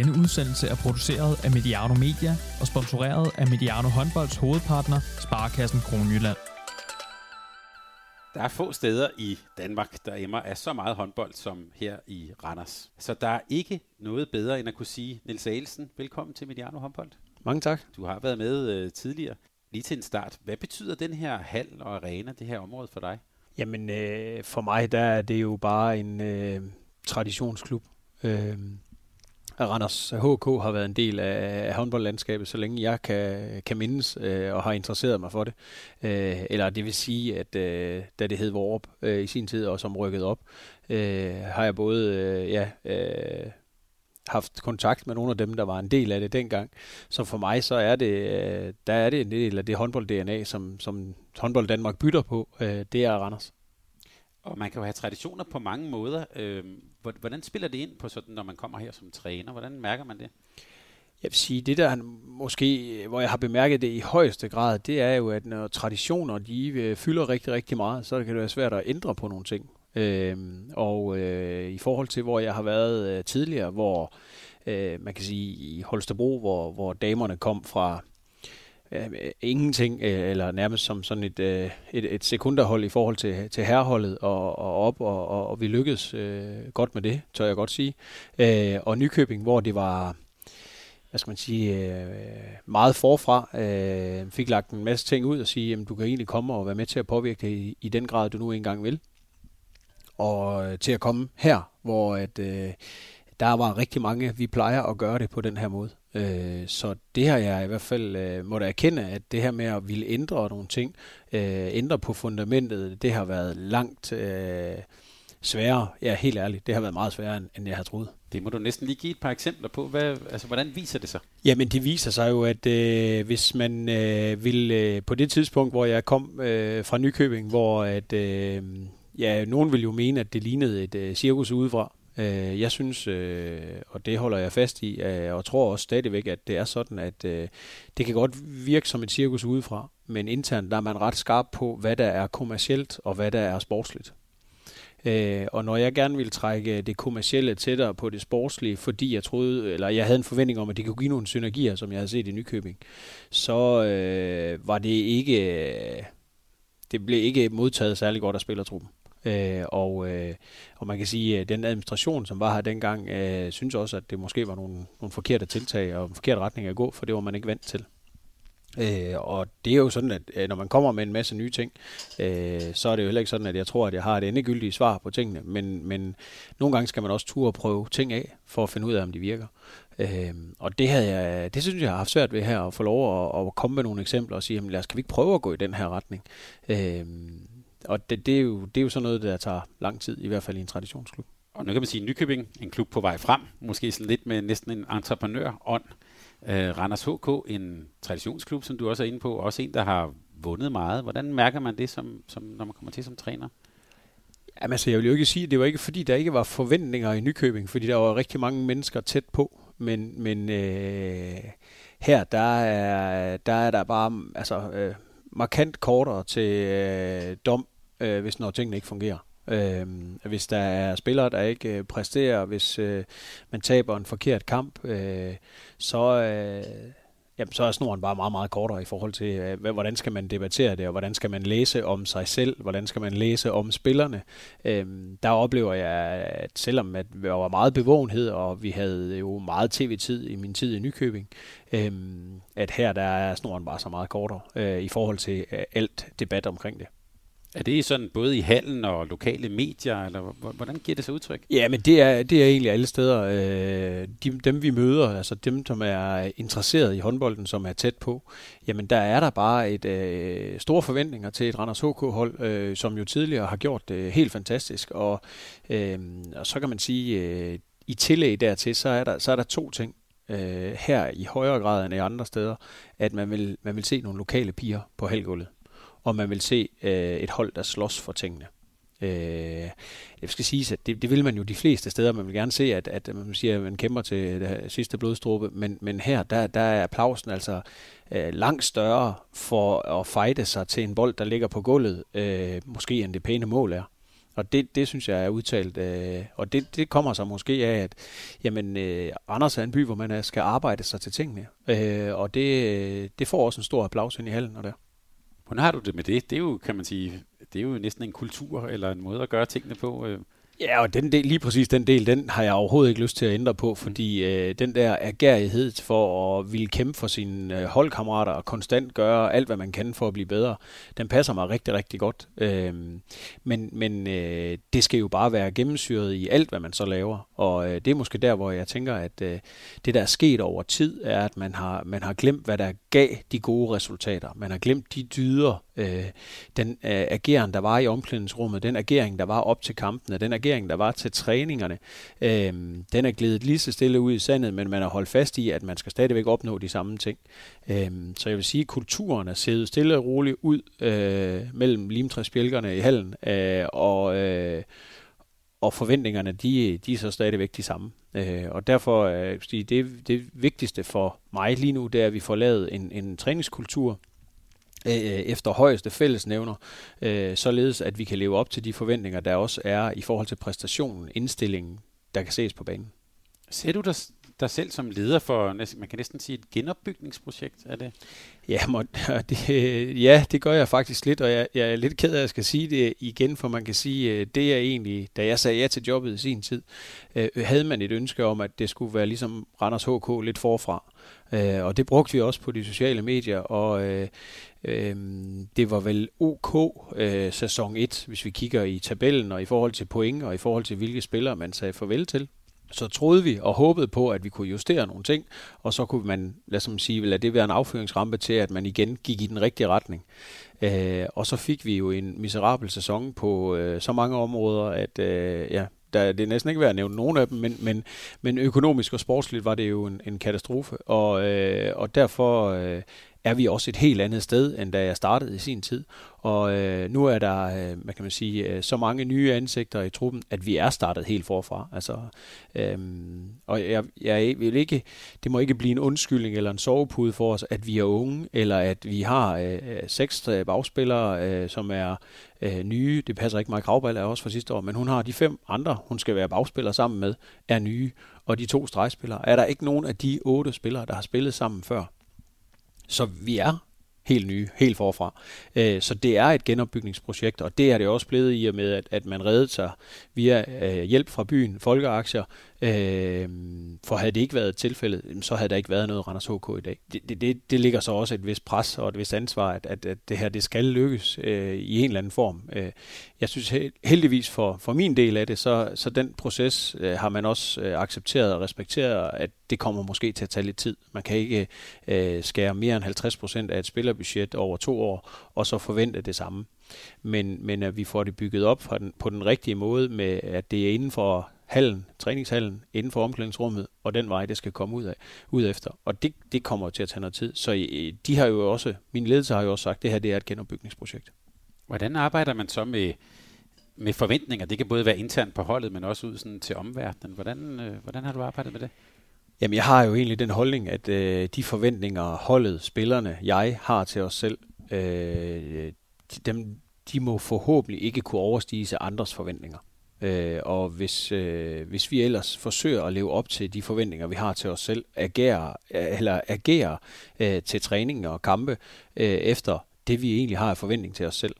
Denne udsendelse er produceret af Mediano Media og sponsoreret af Mediano Håndbolds hovedpartner, Sparkassen Kronjylland. Der er få steder i Danmark, der emmer af så meget håndbold som her i Randers. Så der er ikke noget bedre end at kunne sige, Niels Aelsen, velkommen til Mediano Håndbold. Mange tak. Du har været med øh, tidligere. Lige til en start. Hvad betyder den her hal og arena, det her område for dig? Jamen, øh, for mig der er det jo bare en øh, traditionsklub. Øh, Randers HK har været en del af håndboldlandskabet, så længe jeg kan, kan mindes øh, og har interesseret mig for det. Øh, eller det vil sige, at øh, da det hed Vorup øh, i sin tid, og som rykket op, øh, har jeg både øh, ja, øh, haft kontakt med nogle af dem, der var en del af det dengang. Så for mig så er det, øh, der er det en del af det håndbold-DNA, som, som håndbold Danmark bytter på. Øh, det er Randers. Og man kan jo have traditioner på mange måder. Øh, hvordan spiller det ind på sådan, når man kommer her som træner? Hvordan mærker man det? Jeg vil sige, det der måske, hvor jeg har bemærket det i højeste grad, det er jo, at når traditioner de øh, fylder rigtig, rigtig meget, så kan det være svært at ændre på nogle ting. Øhm, og øh, i forhold til, hvor jeg har været øh, tidligere, hvor øh, man kan sige i Holstebro, hvor, hvor damerne kom fra Øhm, øh, ingenting, øh, eller nærmest som sådan et, øh, et, et sekunderhold i forhold til, til herreholdet og, og op, og, og, og vi lykkedes øh, godt med det, tør jeg godt sige. Øh, og Nykøbing, hvor det var hvad skal man sige, øh, meget forfra. Øh, fik lagt en masse ting ud og sige, at du kan egentlig komme og være med til at påvirke det i, i den grad, du nu engang vil. Og øh, til at komme her, hvor at, øh, der var rigtig mange, vi plejer at gøre det på den her måde. Øh, så det har jeg i hvert fald øh, måtte erkende, at det her med at ville ændre nogle ting, øh, ændre på fundamentet, det har været langt øh, sværere. Ja, helt ærligt, det har været meget sværere, end jeg havde troet. Det må du næsten lige give et par eksempler på. Hvad, altså, hvordan viser det sig? Jamen, det viser sig jo, at øh, hvis man øh, vil øh, på det tidspunkt, hvor jeg kom øh, fra Nykøbing, hvor at, øh, ja, nogen vil jo mene, at det lignede et øh, cirkus udefra, Øh, jeg synes, øh, og det holder jeg fast i, øh, og tror også stadigvæk, at det er sådan, at øh, det kan godt virke som et cirkus udefra, men internt der er man ret skarp på, hvad der er kommercielt og hvad der er sportsligt. Øh, og når jeg gerne ville trække det kommercielle tættere på det sportslige, fordi jeg troede, eller jeg havde en forventning om, at det kunne give nogle synergier, som jeg havde set i Nykøbing, så øh, var det ikke, øh, det blev ikke modtaget særlig godt af spillertruppen. Øh, og, øh, og man kan sige, at den administration, som var her dengang, øh, synes også, at det måske var nogle, nogle forkerte tiltag og en forkert retning at gå, for det var man ikke vant til. Øh, og det er jo sådan, at øh, når man kommer med en masse nye ting, øh, så er det jo heller ikke sådan, at jeg tror, at jeg har et endegyldigt svar på tingene, men, men nogle gange skal man også turde prøve ting af, for at finde ud af, om de virker. Øh, og det, havde jeg, det synes jeg, jeg har haft svært ved her, at få lov at, at komme med nogle eksempler og sige, jamen, lad os, kan vi ikke prøve at gå i den her retning? Øh, og det, det, er jo, det er jo sådan noget, der tager lang tid, i hvert fald i en traditionsklub. Og nu kan man sige, Nykøbing, en klub på vej frem, måske sådan lidt med næsten en entreprenør-ånd. Øh, Randers HK, en traditionsklub, som du også er inde på, også en, der har vundet meget. Hvordan mærker man det, som, som, når man kommer til som træner? Jamen altså, jeg vil jo ikke sige, at det var ikke fordi, der ikke var forventninger i Nykøbing, fordi der var rigtig mange mennesker tæt på. Men, men øh, her, der er, der er der bare altså, øh, markant kortere til øh, dom øh, hvis når tingene ikke fungerer. Øh, hvis der er spillere, der ikke øh, præsterer, hvis øh, man taber en forkert kamp, øh, så, øh, jamen, så er snoren bare meget, meget kortere i forhold til, øh, hvordan skal man debattere det, og hvordan skal man læse om sig selv, hvordan skal man læse om spillerne. Øh, der oplever jeg, at selvom at der var meget bevågenhed, og vi havde jo meget tv-tid i min tid i Nykøbing, øh, at her der er snoren bare så meget kortere øh, i forhold til øh, alt debat omkring det. Er det sådan både i hallen og lokale medier, eller hvordan giver det sig udtryk? Ja, men det er, det er egentlig alle steder. Øh, de, dem vi møder, altså dem, som er interesseret i håndbolden, som er tæt på, jamen der er der bare et øh, store forventninger til et Randers HK-hold, øh, som jo tidligere har gjort det helt fantastisk. Og, øh, og så kan man sige, øh, i tillæg dertil, så er der, så er der to ting øh, her i højere grad end i andre steder, at man vil, man vil se nogle lokale piger på halvgulvet og man vil se øh, et hold, der slås for tingene. Øh, jeg skal sige, at det, det vil man jo de fleste steder. Man vil gerne se, at, at man siger, at man kæmper til det sidste blodstråbe, men, men her, der, der er applausen altså øh, langt større for at fejde sig til en bold, der ligger på gulvet, øh, måske end det pæne mål er. Og det, det synes jeg er udtalt, øh, og det, det kommer så måske af, at jamen, øh, Anders er en by, hvor man øh, skal arbejde sig til tingene, øh, og det, øh, det får også en stor applaus ind i hallen og der. Hvordan har du det med det? Det er jo, kan man sige, det er jo næsten en kultur eller en måde at gøre tingene på. Øh. Ja, og den del, lige præcis den del, den har jeg overhovedet ikke lyst til at ændre på, fordi øh, den der agerighed for at ville kæmpe for sine øh, holdkammerater og konstant gøre alt, hvad man kan for at blive bedre, den passer mig rigtig, rigtig godt. Øh, men men øh, det skal jo bare være gennemsyret i alt, hvad man så laver, og øh, det er måske der, hvor jeg tænker, at øh, det, der er sket over tid, er, at man har, man har glemt, hvad der gav de gode resultater. Man har glemt de dyder, øh, den øh, agering, der var i omklædningsrummet, den agering, der var op til kampene, den agering, der var til træningerne, øh, den er glædet lige så stille ud i sandet, men man har holdt fast i, at man skal stadigvæk opnå de samme ting. Øh, så jeg vil sige, at kulturen er siddet stille og roligt ud øh, mellem limtræsbjælkerne i hallen, øh, og øh, og forventningerne, de, de er så stadigvæk de samme. Øh, og derfor er øh, det, det vigtigste for mig lige nu, det er, at vi får lavet en, en træningskultur, Øh, øh, efter højeste fællesnævner, øh, således at vi kan leve op til de forventninger, der også er i forhold til præstationen, indstillingen, der kan ses på banen. Ser du dig, dig selv som leder for, man kan næsten sige et genopbygningsprojekt, er det? Ja, må, det, ja, det gør jeg faktisk lidt, og jeg, jeg er lidt ked af, at jeg skal sige det igen, for man kan sige, øh, det er egentlig, da jeg sagde ja til jobbet i sin tid, øh, havde man et ønske om, at det skulle være ligesom Randers HK lidt forfra. Øh, og det brugte vi også på de sociale medier, og øh, øh, det var vel OK øh, sæson 1, hvis vi kigger i tabellen, og i forhold til point, og i forhold til hvilke spillere man sagde farvel til så troede vi og håbede på, at vi kunne justere nogle ting, og så kunne man, lad os sige, lade det være en afføringsrampe til, at man igen gik i den rigtige retning. Øh, og så fik vi jo en miserabel sæson på øh, så mange områder, at øh, ja, der, det er næsten ikke værd at nævne nogen af dem, men, men, men økonomisk og sportsligt var det jo en, en katastrofe, og, øh, og derfor øh, er vi også et helt andet sted, end da jeg startede i sin tid. Og øh, nu er der, øh, hvad kan man sige, øh, så mange nye ansigter i truppen, at vi er startet helt forfra. Altså, øh, og jeg, jeg vil ikke, det må ikke blive en undskyldning eller en sovepude for os, at vi er unge, eller at vi har øh, øh seks øh, bagspillere, øh, som er øh, nye. Det passer ikke meget Kravball er også fra sidste år, men hun har de fem andre, hun skal være bagspiller sammen med, er nye. Og de to stregspillere, er der ikke nogen af de otte spillere, der har spillet sammen før? Så vi er helt nye, helt forfra. Øh, så det er et genopbygningsprojekt, og det er det også blevet i og med, at, at man reddede sig via øh, hjælp fra byen, folkeaktier, Øh, for havde det ikke været tilfældet, så havde der ikke været noget Randers HK i dag. Det, det, det ligger så også et vist pres og et vist ansvar, at, at, at det her det skal lykkes øh, i en eller anden form. Øh, jeg synes heldigvis for, for min del af det, så, så den proces øh, har man også øh, accepteret og respekteret, at det kommer måske til at tage lidt tid. Man kan ikke øh, skære mere end 50 procent af et spillerbudget over to år, og så forvente det samme. Men, men at vi får det bygget op på den, på den rigtige måde, med at det er inden for hallen, træningshallen, inden for omklædningsrummet, og den vej, det skal komme ud, af, ud efter. Og det, det kommer til at tage noget tid. Så øh, de har jo også, min ledelse har jo også sagt, at det her det er et genopbygningsprojekt. Hvordan arbejder man så med, med forventninger? Det kan både være internt på holdet, men også ud sådan til omverdenen. Hvordan, øh, hvordan har du arbejdet med det? Jamen, jeg har jo egentlig den holdning, at øh, de forventninger, holdet, spillerne, jeg har til os selv, øh, dem, de må forhåbentlig ikke kunne overstige andres forventninger. Øh, og hvis, øh, hvis vi ellers forsøger at leve op til de forventninger, vi har til os selv, agere, eller agere øh, til træning og kampe øh, efter det, vi egentlig har af forventning til os selv,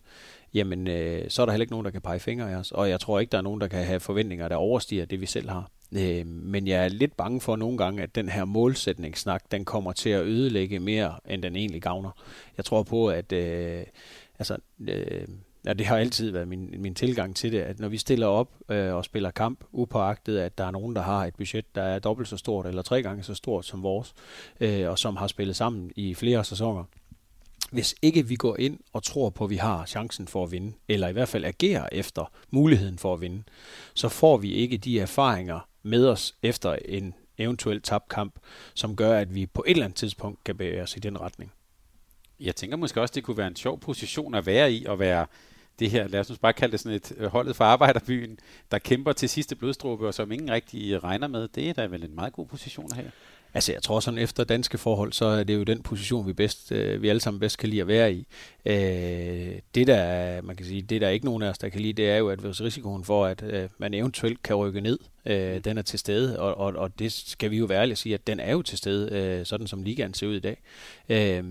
jamen øh, så er der heller ikke nogen, der kan pege fingre af os. Og jeg tror ikke, der er nogen, der kan have forventninger, der overstiger det, vi selv har. Øh, men jeg er lidt bange for nogle gange, at den her målsætningssnak, den kommer til at ødelægge mere, end den egentlig gavner. Jeg tror på, at øh, altså, øh, Ja, det har altid været min, min tilgang til det, at når vi stiller op øh, og spiller kamp, upåagtet at der er nogen, der har et budget, der er dobbelt så stort eller tre gange så stort som vores, øh, og som har spillet sammen i flere sæsoner. Hvis ikke vi går ind og tror på, at vi har chancen for at vinde, eller i hvert fald agerer efter muligheden for at vinde, så får vi ikke de erfaringer med os efter en eventuel tabkamp, som gør, at vi på et eller andet tidspunkt kan bevæge os i den retning. Jeg tænker måske også, det kunne være en sjov position at være i, at være det her, lad os nu bare kalde det sådan et øh, holdet for arbejderbyen, der kæmper til sidste blodstråbe, og som ingen rigtig regner med. Det er da vel en meget god position her. Altså, jeg tror sådan efter danske forhold, så er det jo den position, vi bedst, øh, vi alle sammen bedst kan lide at være i. Øh, det der, man kan sige, det der ikke nogen af os, der kan lide, det er jo, at hvis risikoen for, at øh, man eventuelt kan rykke ned, øh, den er til stede, og, og, og det skal vi jo være ærlige at sige, at den er jo til stede, øh, sådan som ligaen ser ud i dag. Øh,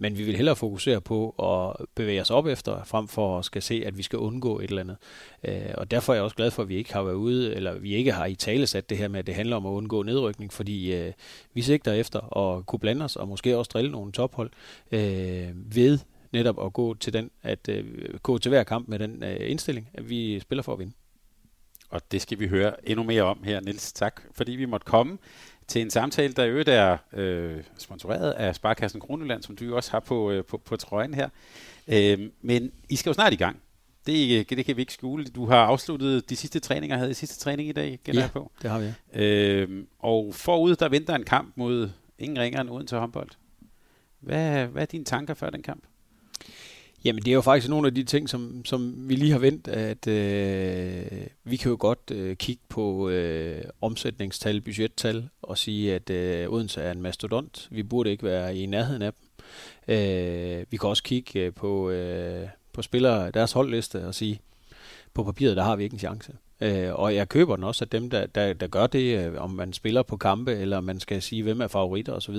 men vi vil hellere fokusere på at bevæge os op efter, frem for at skal se, at vi skal undgå et eller andet. Øh, og derfor er jeg også glad for, at vi ikke har været ude, eller vi ikke har i tale sat det her med, at det handler om at undgå nedrykning, fordi øh, vi sigter efter at kunne blande os, og måske også drille nogle tophold øh, ved netop at gå til den, at øh, gå til hver kamp med den øh, indstilling, at vi spiller for at vinde. Og det skal vi høre endnu mere om her, Nils. Tak, fordi vi måtte komme til en samtale, der i øvrigt er øh, sponsoreret af Sparkassen Kroneland, som du også har på, øh, på, på trøjen her. Øh, men I skal jo snart i gang. Det, det kan vi ikke skjule. Du har afsluttet de sidste træninger, havde I sidste træning i dag, ja, jeg på. det har vi. Ja. Øh, og forud, der venter en kamp mod ingen ringer end Odense håndbold. Hvad, hvad er dine tanker før den kamp? Jamen, det er jo faktisk nogle af de ting, som, som vi lige har vendt, at øh, vi kan jo godt øh, kigge på øh, omsætningstal, budgettal, og sige, at øh, Odense er en mastodont. Vi burde ikke være i nærheden af dem. Øh, vi kan også kigge øh, på, øh, på spillere, deres holdliste, og sige, på papiret, der har vi ikke en chance. Øh, og jeg køber den også at dem, der, der, der gør det, øh, om man spiller på kampe, eller man skal sige, hvem er favoritter osv.,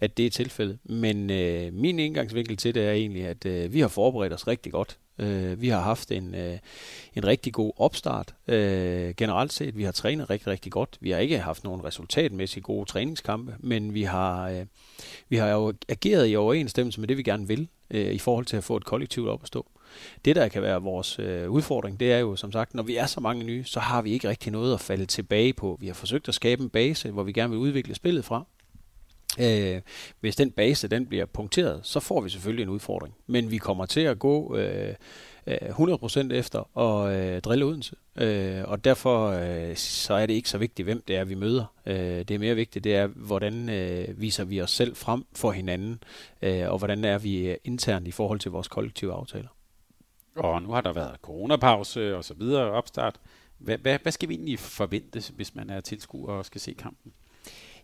at det er tilfældet. Men øh, min indgangsvinkel til det er egentlig, at øh, vi har forberedt os rigtig godt. Øh, vi har haft en, øh, en rigtig god opstart øh, generelt set. Vi har trænet rigtig, rigtig godt. Vi har ikke haft nogen resultatmæssigt gode træningskampe, men vi har, øh, vi har jo ageret i overensstemmelse med det, vi gerne vil, øh, i forhold til at få et kollektivt op at stå. Det, der kan være vores øh, udfordring, det er jo som sagt, når vi er så mange nye, så har vi ikke rigtig noget at falde tilbage på. Vi har forsøgt at skabe en base, hvor vi gerne vil udvikle spillet fra. Øh, hvis den base den bliver punkteret, så får vi selvfølgelig en udfordring. Men vi kommer til at gå øh, øh 100% efter og øh, drille Odense. Øh, og derfor øh, så er det ikke så vigtigt, hvem det er, vi møder. Øh, det er mere vigtigt, det er, hvordan øh, viser vi os selv frem for hinanden, øh, og hvordan er vi øh, internt i forhold til vores kollektive aftaler. Og nu har der været coronapause og så videre opstart. Hvad, hvad, hvad skal vi egentlig forvente, hvis man er tilskuer og skal se kampen?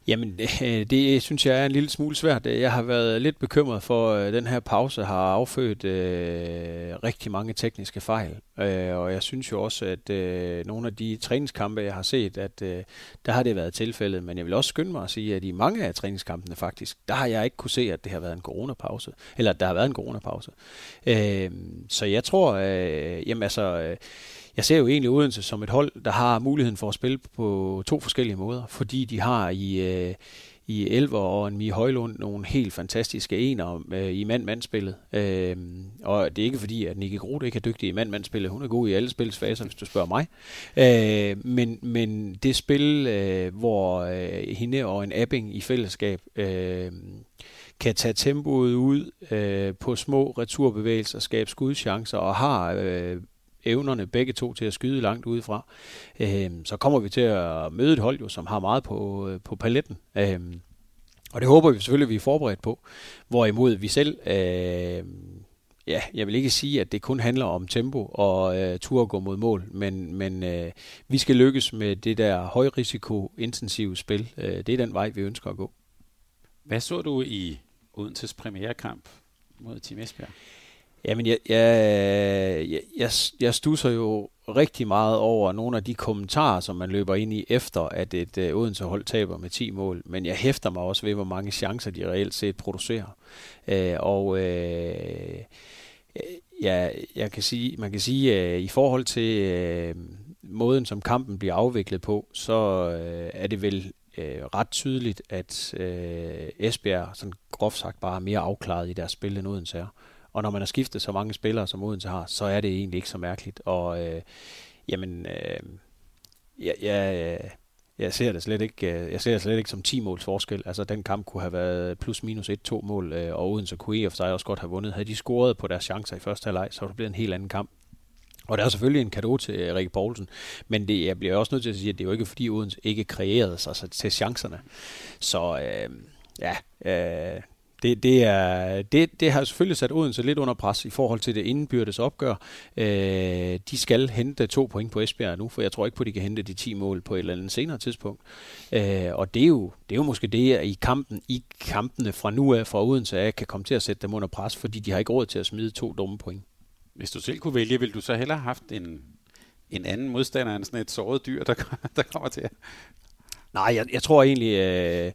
Jamen, det, øh, det synes jeg er en lille smule svært. Jeg har været lidt bekymret for, at den her pause har affødt øh, rigtig mange tekniske fejl. Øh, og jeg synes jo også, at øh, nogle af de træningskampe, jeg har set, at øh, der har det været tilfældet. Men jeg vil også skynde mig at sige, at i mange af træningskampene faktisk, der har jeg ikke kunne se, at det har været en coronapause. Eller at der har været en coronapause. Øh, så jeg tror, øh, jamen altså... Øh, jeg ser jo egentlig Odense som et hold, der har muligheden for at spille på to forskellige måder, fordi de har i, øh, i Elver og en Mie Højlund nogle helt fantastiske ener øh, i mand-mand-spillet. Øh, og det er ikke fordi, at Nicky Groth ikke er dygtig i mand-mand-spillet. Hun er god i alle spilsfaser, hvis du spørger mig. Øh, men, men det spil, øh, hvor øh, hende og en Abing i fællesskab øh, kan tage tempoet ud øh, på små returbevægelser, skabe skudchancer og har øh, evnerne begge to til at skyde langt udefra, øh, så kommer vi til at møde et hold, jo, som har meget på, øh, på paletten. Øh, og det håber vi selvfølgelig, at vi er forberedt på. Hvorimod vi selv, øh, ja, jeg vil ikke sige, at det kun handler om tempo og øh, tur at gå mod mål, men, men øh, vi skal lykkes med det der højrisiko intensive spil. Øh, det er den vej, vi ønsker at gå. Hvad så du i Odenses premierekamp mod Team Esbjerg? Jamen, jeg, jeg, jeg, jeg stusser jo rigtig meget over nogle af de kommentarer, som man løber ind i efter, at et øh, uh, Odense-hold taber med 10 mål. Men jeg hæfter mig også ved, hvor mange chancer de reelt set producerer. Uh, og uh, ja, jeg kan sige, man kan sige, uh, i forhold til uh, måden, som kampen bliver afviklet på, så uh, er det vel uh, ret tydeligt, at uh, Esbjerg, sådan groft sagt, bare er mere afklaret i deres spil, end Odense er. Og når man har skiftet så mange spillere, som Odense har, så er det egentlig ikke så mærkeligt. Og øh, jamen, øh, jeg, jeg, jeg ser det slet ikke, øh, jeg ser det slet ikke som 10 måls forskel. Altså den kamp kunne have været plus minus 1-2 mål, øh, og Odense kunne i og for sig også godt have vundet. Havde de scoret på deres chancer i første halvleg, så var det blevet en helt anden kamp. Og der er selvfølgelig en kado til Rikke Poulsen, men det, jeg bliver også nødt til at sige, at det er jo ikke fordi Odense ikke kreerede sig til chancerne. Så øh, ja, øh, det, det, er, det, det har selvfølgelig sat Odense lidt under pres i forhold til det indbyrdes opgør. Øh, de skal hente to point på Esbjerg nu, for jeg tror ikke på, at de kan hente de 10 mål på et eller andet senere tidspunkt. Øh, og det er, jo, det er jo måske det, at i, kampen, i kampene fra nu af fra Odense af, kan komme til at sætte dem under pres, fordi de har ikke råd til at smide to dumme point. Hvis du selv kunne vælge, ville du så hellere have haft en, en anden modstander end sådan et såret dyr, der, der kommer til at... Nej, jeg, jeg tror egentlig, øh,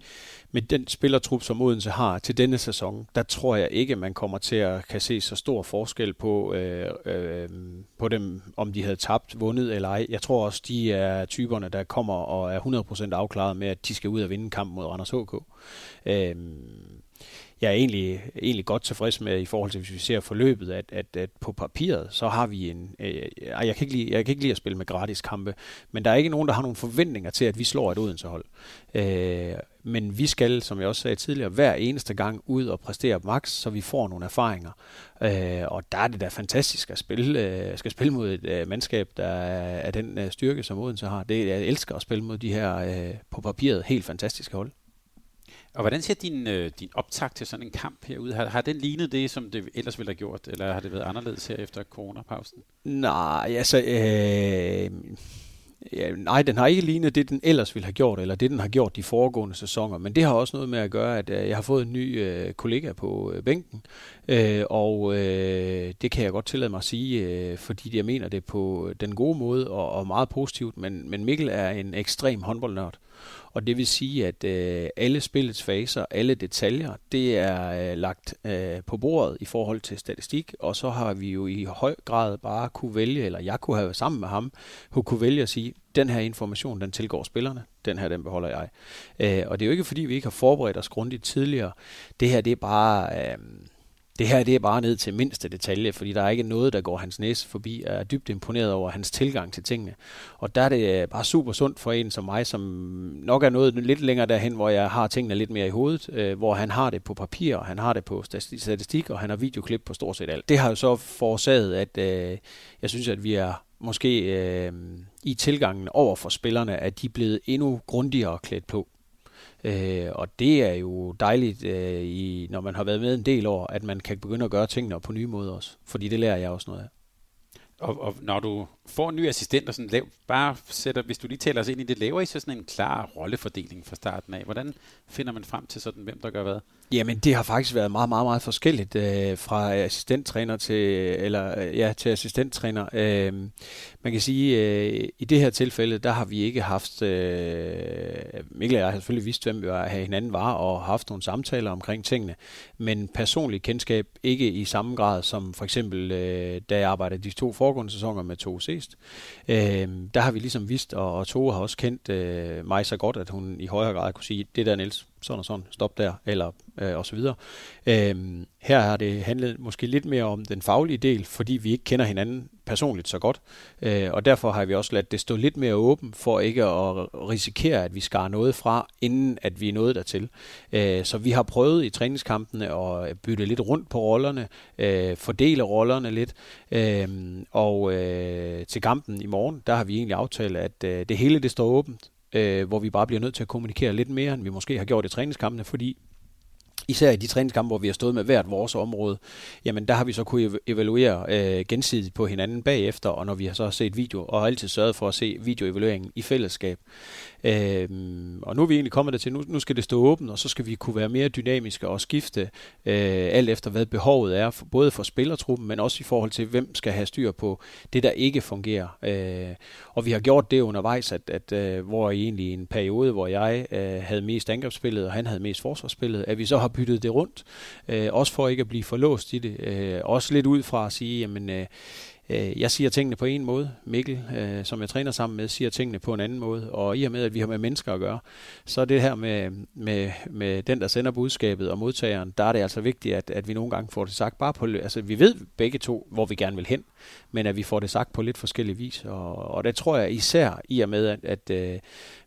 med den spillertrup, som Odense har til denne sæson, der tror jeg ikke, man kommer til at kan se så stor forskel på, øh, øh, på dem, om de havde tabt, vundet eller ej. Jeg tror også, de er typerne, der kommer og er 100% afklaret med, at de skal ud og vinde kampen mod Randers HK. Øh, jeg er egentlig, egentlig godt tilfreds med i forhold til, hvis vi ser forløbet, at, at, at på papiret, så har vi en... Øh, jeg, kan ikke lide, jeg kan ikke lide at spille med gratis kampe, men der er ikke nogen, der har nogle forventninger til, at vi slår et Odense-hold. Øh, men vi skal, som jeg også sagde tidligere, hver eneste gang ud og præstere max, så vi får nogle erfaringer. Øh, og der er det da fantastisk at spille, øh, skal spille mod et øh, mandskab, der er, den øh, styrke, som Odense har. Det, jeg elsker at spille mod de her øh, på papiret helt fantastiske hold. Og hvordan ser din, øh, din optag til sådan en kamp herude? Har, har den lignet det, som det ellers ville have gjort, eller har det været anderledes her efter coronapausen? Nej, altså... Øh, ja, nej, den har ikke lignet det, den ellers ville have gjort, eller det, den har gjort de foregående sæsoner. Men det har også noget med at gøre, at øh, jeg har fået en ny øh, kollega på øh, bænken, øh, og øh, det kan jeg godt tillade mig at sige, øh, fordi jeg mener det på den gode måde og, og meget positivt. Men, men Mikkel er en ekstrem håndboldnørd. Og det vil sige, at øh, alle spillets faser, alle detaljer, det er øh, lagt øh, på bordet i forhold til statistik, og så har vi jo i høj grad bare kunne vælge, eller jeg kunne have været sammen med ham, hun kunne vælge at sige, den her information, den tilgår spillerne, den her, den beholder jeg. Øh, og det er jo ikke, fordi vi ikke har forberedt os grundigt tidligere. Det her, det er bare... Øh, det her det er bare ned til mindste detalje, fordi der er ikke noget, der går hans næse forbi. Jeg er dybt imponeret over hans tilgang til tingene. Og der er det øh, bare super sundt for en som mig, som nok er noget lidt længere derhen, hvor jeg har tingene lidt mere i hovedet, øh, hvor han har det på papir, og han har det på statistik, og han har videoklip på stort set alt. Det har jo så forårsaget, at øh, jeg synes, at vi er måske øh, i tilgangen over for spillerne, at de er blevet endnu grundigere klædt på. Øh, og det er jo dejligt, øh, i, når man har været med en del år, at man kan begynde at gøre tingene på nye måder også. Fordi det lærer jeg også noget af. Og, og når du får en ny assistent og sådan lav, bare sætter, hvis du lige taler os ind i det, laver I så sådan en klar rollefordeling fra starten af? Hvordan finder man frem til sådan, hvem der gør hvad? Jamen, det har faktisk været meget, meget, meget forskelligt øh, fra assistenttræner til, eller, øh, ja, til assistenttræner. Øh, man kan sige, øh, i det her tilfælde, der har vi ikke haft, øh, Mikkel og jeg har selvfølgelig vidst, hvem vi var, hinanden var, og haft nogle samtaler omkring tingene, men personlig kendskab ikke i samme grad som for eksempel, øh, da jeg arbejdede de to foregående sæsoner med to C flest. Øh, der har vi ligesom vidst, og, og Tove har også kendt øh, mig så godt, at hun i højere grad kunne sige, det der Niels, sådan og sådan, stop der, eller øh, og så videre. Øhm, her har det handlet måske lidt mere om den faglige del, fordi vi ikke kender hinanden personligt så godt, øh, og derfor har vi også ladt det stå lidt mere åben, for ikke at risikere, at vi skar noget fra, inden at vi er nået dertil. Øh, så vi har prøvet i træningskampene at bytte lidt rundt på rollerne, øh, fordele rollerne lidt, øh, og øh, til kampen i morgen, der har vi egentlig aftalt, at øh, det hele det står åbent, øh, hvor vi bare bliver nødt til at kommunikere lidt mere, end vi måske har gjort i træningskampene, fordi især i de træningskampe, hvor vi har stået med hvert vores område, jamen der har vi så kunne evaluere øh, gensidigt på hinanden bagefter, og når vi har så set video, og har altid sørget for at se videoevalueringen i fællesskab. Øh, og nu er vi egentlig kommet til, nu, nu skal det stå åbent, og så skal vi kunne være mere dynamiske og skifte øh, alt efter, hvad behovet er, for, både for spillertruppen, men også i forhold til, hvem skal have styr på det, der ikke fungerer. Øh, og vi har gjort det undervejs, at, at øh, hvor egentlig en periode, hvor jeg øh, havde mest angrebsspillet, og han havde mest forsvarsspillet, at vi så har byttet det rundt, øh, også for ikke at blive forlåst i det. Øh, også lidt ud fra at sige, jamen, øh, øh, jeg siger tingene på en måde. Mikkel, øh, som jeg træner sammen med, siger tingene på en anden måde. Og i og med, at vi har med mennesker at gøre, så er det her med, med, med den, der sender budskabet og modtageren, der er det altså vigtigt, at, at vi nogle gange får det sagt bare på... Altså, vi ved begge to, hvor vi gerne vil hen, men at vi får det sagt på lidt forskellige vis. Og, og det tror jeg især i og med, at, at, at øh,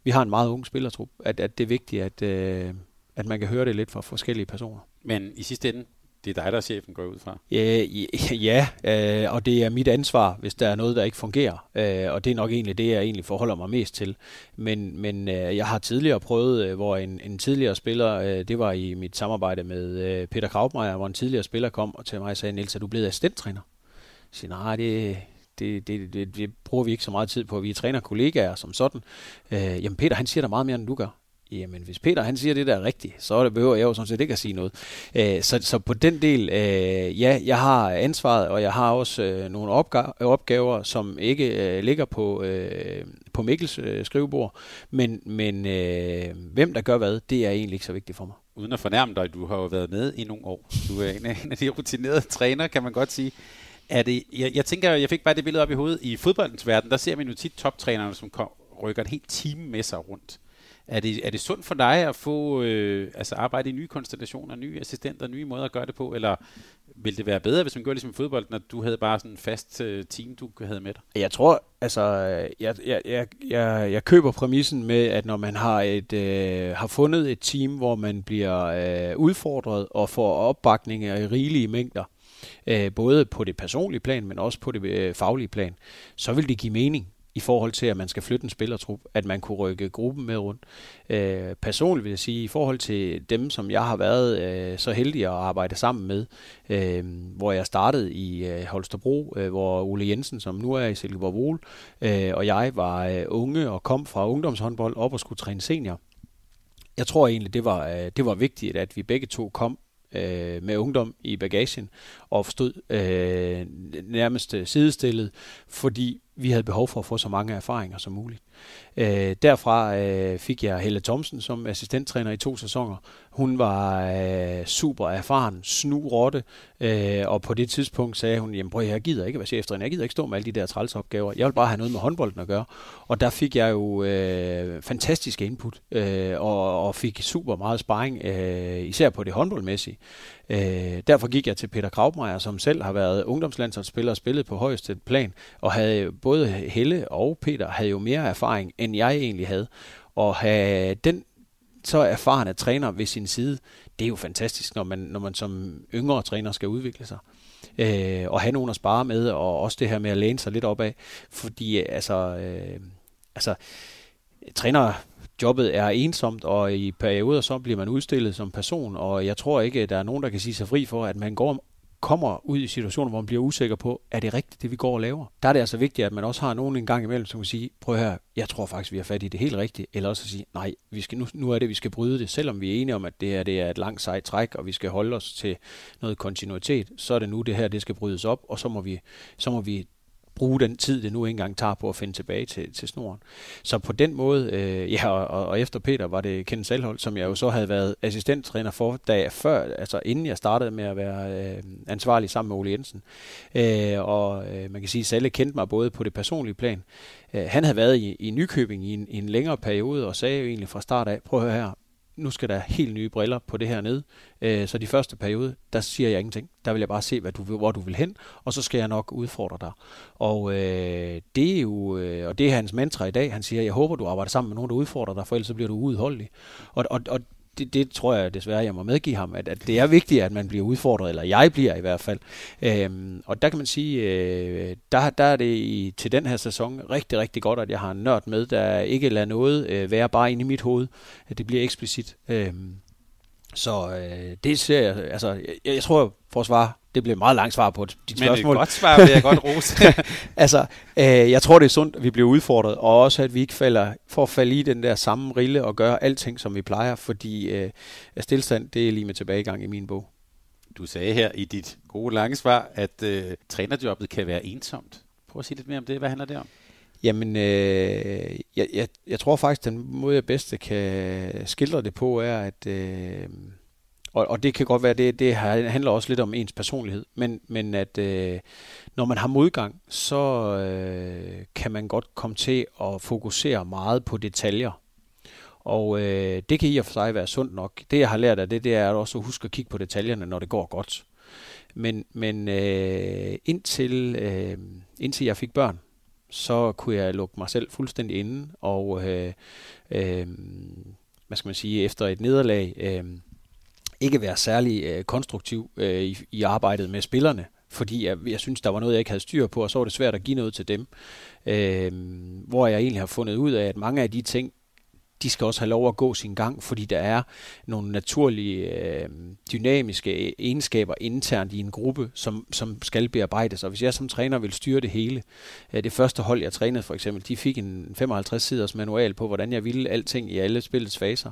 vi har en meget ung spillertrup, at, at det er vigtigt, at, øh, at man kan høre det lidt fra forskellige personer. Men i sidste ende, det er dig, der er chefen, går ud fra. Ja, ja øh, og det er mit ansvar, hvis der er noget, der ikke fungerer. Øh, og det er nok egentlig det, jeg egentlig forholder mig mest til. Men, men øh, jeg har tidligere prøvet, øh, hvor en, en tidligere spiller, øh, det var i mit samarbejde med øh, Peter Kraubmeier, hvor en tidligere spiller kom og til mig og sagde, Niels, er du blevet assistenttræner? Jeg siger, nej, det, det, det, det, det bruger vi ikke så meget tid på. Vi er træner kollegaer som sådan. Øh, jamen Peter, han siger der meget mere, end du gør. Jamen, hvis Peter han siger det, der er rigtigt, så det behøver jeg jo sådan set ikke at sige noget. Øh, så, så på den del, øh, ja, jeg har ansvaret, og jeg har også øh, nogle opgaver, som ikke øh, ligger på, øh, på Mikkels øh, skrivebord. Men, men øh, hvem der gør hvad, det er egentlig ikke så vigtigt for mig. Uden at fornærme dig, du har jo været med i nogle år. Du er en af, en af de rutinerede træner, kan man godt sige. Er det, jeg, jeg tænker, jeg fik bare det billede op i hovedet. I fodboldens verden, der ser man jo tit toptrænerne, som kom, rykker et helt team med sig rundt. Er det, er det sundt for dig at få øh, altså arbejde i nye konstellationer, nye assistenter, nye måder at gøre det på, eller vil det være bedre, hvis man gør ligesom i fodbold, når du havde bare sådan en fast øh, team, du havde med dig? Jeg tror, altså, jeg, jeg, jeg, jeg, jeg køber præmissen med, at når man har, et, øh, har fundet et team, hvor man bliver øh, udfordret og får opbakning i rigelige mængder, øh, både på det personlige plan, men også på det øh, faglige plan, så vil det give mening i forhold til, at man skal flytte en spillertrup, at man kunne rykke gruppen med rundt. Øh, personligt vil jeg sige, i forhold til dem, som jeg har været øh, så heldig at arbejde sammen med, øh, hvor jeg startede i øh, Holstebro, øh, hvor Ole Jensen, som nu er i Silkeborg Vol, øh, og jeg var øh, unge og kom fra ungdomshåndbold op og skulle træne senior. Jeg tror egentlig, det var, øh, det var vigtigt, at vi begge to kom øh, med ungdom i bagagen og stod øh, nærmest øh, sidestillet, fordi vi havde behov for at få så mange erfaringer som muligt. Øh, derfra øh, fik jeg Helle Thomsen som assistenttræner i to sæsoner. Hun var øh, super erfaren, snu rotte, øh, og på det tidspunkt sagde hun, jamen prøv, jeg gider ikke være cheftræner, jeg gider ikke stå med alle de der trælsopgaver, jeg vil bare have noget med håndbolden at gøre. Og der fik jeg jo øh, fantastiske input, øh, og, og fik super meget sparring, øh, især på det håndboldmæssige. Øh, derfor gik jeg til Peter Kraubmeier, som selv har været ungdomslandsholdsspiller og spillet på højeste plan, og havde både Helle og Peter havde jo mere erfaring, end jeg egentlig havde. Og have den så erfarne træner ved sin side, det er jo fantastisk, når man, når man som yngre træner skal udvikle sig. Øh, og have nogen at spare med, og også det her med at læne sig lidt opad. Fordi øh, altså, øh, altså træner jobbet er ensomt, og i perioder så bliver man udstillet som person, og jeg tror ikke, at der er nogen, der kan sige sig fri for, at man går kommer ud i situationer, hvor man bliver usikker på, er det rigtigt, det vi går og laver? Der er det altså vigtigt, at man også har nogen en gang imellem, som kan sige, prøv her, jeg tror faktisk, vi har fat i det helt rigtigt, eller også at sige, nej, vi skal, nu, nu er det, vi skal bryde det, selvom vi er enige om, at det her det er et langt sejt træk, og vi skal holde os til noget kontinuitet, så er det nu, det her det skal brydes op, og så må vi, så må vi bruge den tid, det nu engang tager på at finde tilbage til, til snoren. Så på den måde, øh, ja, og, og efter Peter var det Ken Salhold, som jeg jo så havde været assistenttræner for, da jeg før, altså inden jeg startede med at være øh, ansvarlig sammen med Ole Jensen. Øh, og øh, man kan sige, at Salle kendte mig både på det personlige plan. Øh, han havde været i, i Nykøbing i en, i en længere periode, og sagde jo egentlig fra start af, prøv at høre her, nu skal der helt nye briller på det her ned. Øh, så de første periode, der siger jeg ingenting. Der vil jeg bare se, hvad du, hvor du vil hen, og så skal jeg nok udfordre dig. Og øh, det er jo, øh, og det er hans mantra i dag. Han siger, jeg håber, du arbejder sammen med nogen, der udfordrer dig, for ellers så bliver du uudholdelig. Og, og, og det, det tror jeg desværre, jeg må medgive ham, at, at det er vigtigt, at man bliver udfordret, eller jeg bliver i hvert fald. Øhm, og der kan man sige, øh, der, der er det i, til den her sæson rigtig, rigtig godt, at jeg har en nørd med, der ikke lader noget øh, være bare inde i mit hoved. At det bliver eksplicit. Øhm, så øh, det ser jeg, altså, jeg, jeg tror, for at svare, det bliver meget langt svar på dit Men spørgsmål. Men et godt svar vil jeg godt rose. altså, øh, jeg tror, det er sundt, at vi bliver udfordret, og også, at vi ikke falder, for at falde i den der samme rille og gøre alting, som vi plejer, fordi øh, stillstand, det er lige med tilbagegang i min bog. Du sagde her i dit gode lange svar, at øh, trænerjobbet kan være ensomt. Prøv at sige lidt mere om det. Hvad handler det om? Jamen, øh, jeg, jeg, jeg tror faktisk, den måde, jeg bedst kan skildre det på, er, at... Øh, og, og det kan godt være, det, det handler også lidt om ens personlighed, men, men at øh, når man har modgang, så øh, kan man godt komme til at fokusere meget på detaljer. Og øh, det kan i og for sig være sundt nok. Det jeg har lært af det, det er også at huske at kigge på detaljerne, når det går godt. Men, men øh, indtil, øh, indtil jeg fik børn, så kunne jeg lukke mig selv fuldstændig inde, og øh, øh, hvad skal man sige, efter et nederlag, øh, ikke være særlig øh, konstruktiv øh, i, i arbejdet med spillerne, fordi jeg, jeg synes, der var noget, jeg ikke havde styr på, og så var det svært at give noget til dem. Øh, hvor jeg egentlig har fundet ud af, at mange af de ting, de skal også have lov at gå sin gang, fordi der er nogle naturlige øh, dynamiske egenskaber internt i en gruppe, som, som skal bearbejdes. Og hvis jeg som træner vil styre det hele, øh, det første hold, jeg trænede for eksempel, de fik en 55-siders manual på, hvordan jeg ville alting i alle spillets faser.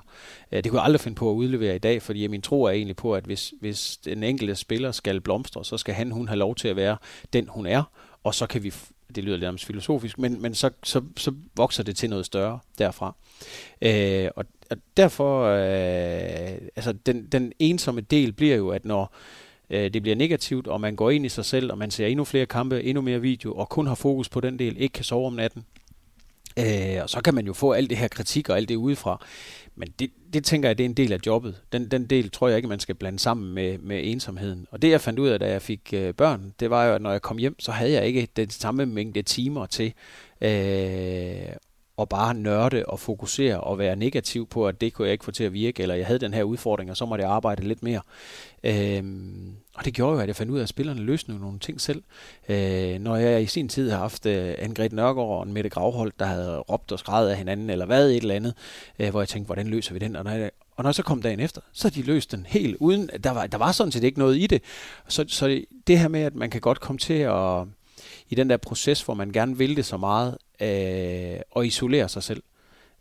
Øh, det kunne jeg aldrig finde på at udlevere i dag, fordi min tro er egentlig på, at hvis, hvis den enkelte spiller skal blomstre, så skal han, hun have lov til at være den, hun er, og så kan vi det lyder lidt filosofisk, men, men så, så, så vokser det til noget større derfra. Øh, og, og derfor, øh, altså den, den ensomme del bliver jo, at når øh, det bliver negativt, og man går ind i sig selv, og man ser endnu flere kampe, endnu mere video, og kun har fokus på den del, ikke kan sove om natten, øh, og så kan man jo få alt det her kritik og alt det udefra. Men det, det tænker jeg, det er en del af jobbet. Den, den del tror jeg ikke, man skal blande sammen med, med ensomheden. Og det jeg fandt ud af, da jeg fik øh, børn, det var jo, at når jeg kom hjem, så havde jeg ikke den samme mængde timer til øh, at bare nørde og fokusere og være negativ på, at det kunne jeg ikke få til at virke, eller jeg havde den her udfordring, og så måtte jeg arbejde lidt mere. Øhm, og det gjorde jo, at jeg fandt ud af, at spillerne løsnede nogle ting selv. Øh, når jeg i sin tid har haft øh, Anne-Grethe Nørgaard og en Mette Gravholdt, der havde råbt og skrevet af hinanden, eller hvad et eller andet, øh, hvor jeg tænkte, hvordan løser vi den? Og når jeg, og når jeg så kom dagen efter, så de løst den helt uden, der var, der var sådan set ikke noget i det. Så, så det her med, at man kan godt komme til at, i den der proces, hvor man gerne vil det så meget, øh, og isolere sig selv.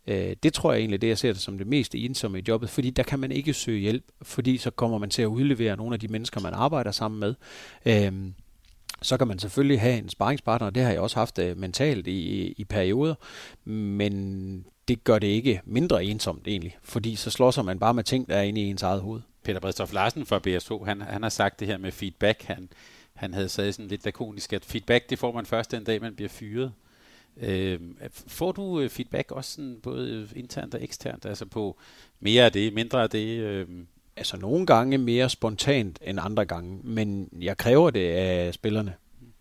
Øh, det tror jeg egentlig, det jeg ser det som det mest ensomme i jobbet, fordi der kan man ikke søge hjælp, fordi så kommer man til at udlevere nogle af de mennesker, man arbejder sammen med. Øh, så kan man selvfølgelig have en sparringspartner, det har jeg også haft øh, mentalt i, i perioder, men det gør det ikke mindre ensomt egentlig, fordi så slår sig man bare med ting, der er inde i ens eget hoved. Peter Bredstof Larsen fra BSO, han, han har sagt det her med feedback. Han, han havde sagt sådan lidt lakonisk, at feedback det får man først den dag, man bliver fyret. Øh, får du øh, feedback også sådan, både internt og eksternt, altså på mere af det, mindre af det? Øh? Altså nogle gange mere spontant end andre gange, men jeg kræver det af spillerne.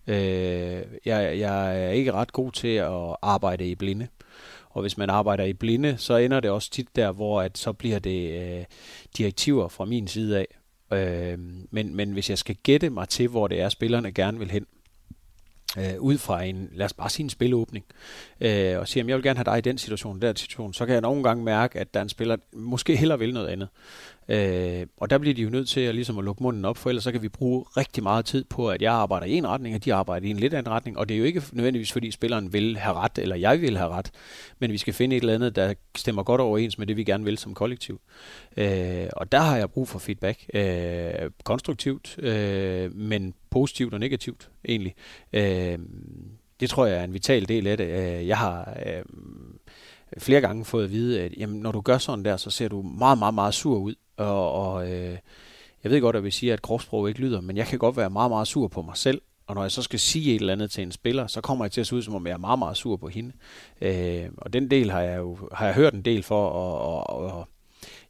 Øh, jeg, jeg er ikke ret god til at arbejde i blinde. Og hvis man arbejder i blinde, så ender det også tit der, hvor at så bliver det øh, direktiver fra min side af. Øh, men, men hvis jeg skal gætte mig til, hvor det er, spillerne gerne vil hen, øh, ud fra en, lad os bare sige en spilåbning, øh, og siger, at jeg vil gerne have dig i den situation, der situation, så kan jeg nogle gange mærke, at der er en spiller, måske heller vil noget andet. Øh, og der bliver de jo nødt til at, ligesom at lukke munden op, for ellers så kan vi bruge rigtig meget tid på, at jeg arbejder i en retning, og de arbejder i en lidt anden retning. Og det er jo ikke nødvendigvis, fordi spilleren vil have ret, eller jeg vil have ret, men vi skal finde et eller andet, der stemmer godt overens med det, vi gerne vil som kollektiv. Øh, og der har jeg brug for feedback. Øh, konstruktivt, øh, men positivt og negativt egentlig. Øh, det tror jeg er en vital del af det. Øh, jeg har... Øh, flere gange fået at vide, at jamen, når du gør sådan der, så ser du meget, meget, meget sur ud. Og, og øh, jeg ved godt, at vi siger, at kropssprog ikke lyder, men jeg kan godt være meget, meget sur på mig selv. Og når jeg så skal sige et eller andet til en spiller, så kommer jeg til at se ud, som om jeg er meget, meget sur på hende. Øh, og den del har jeg jo har jeg hørt en del for, og, og, og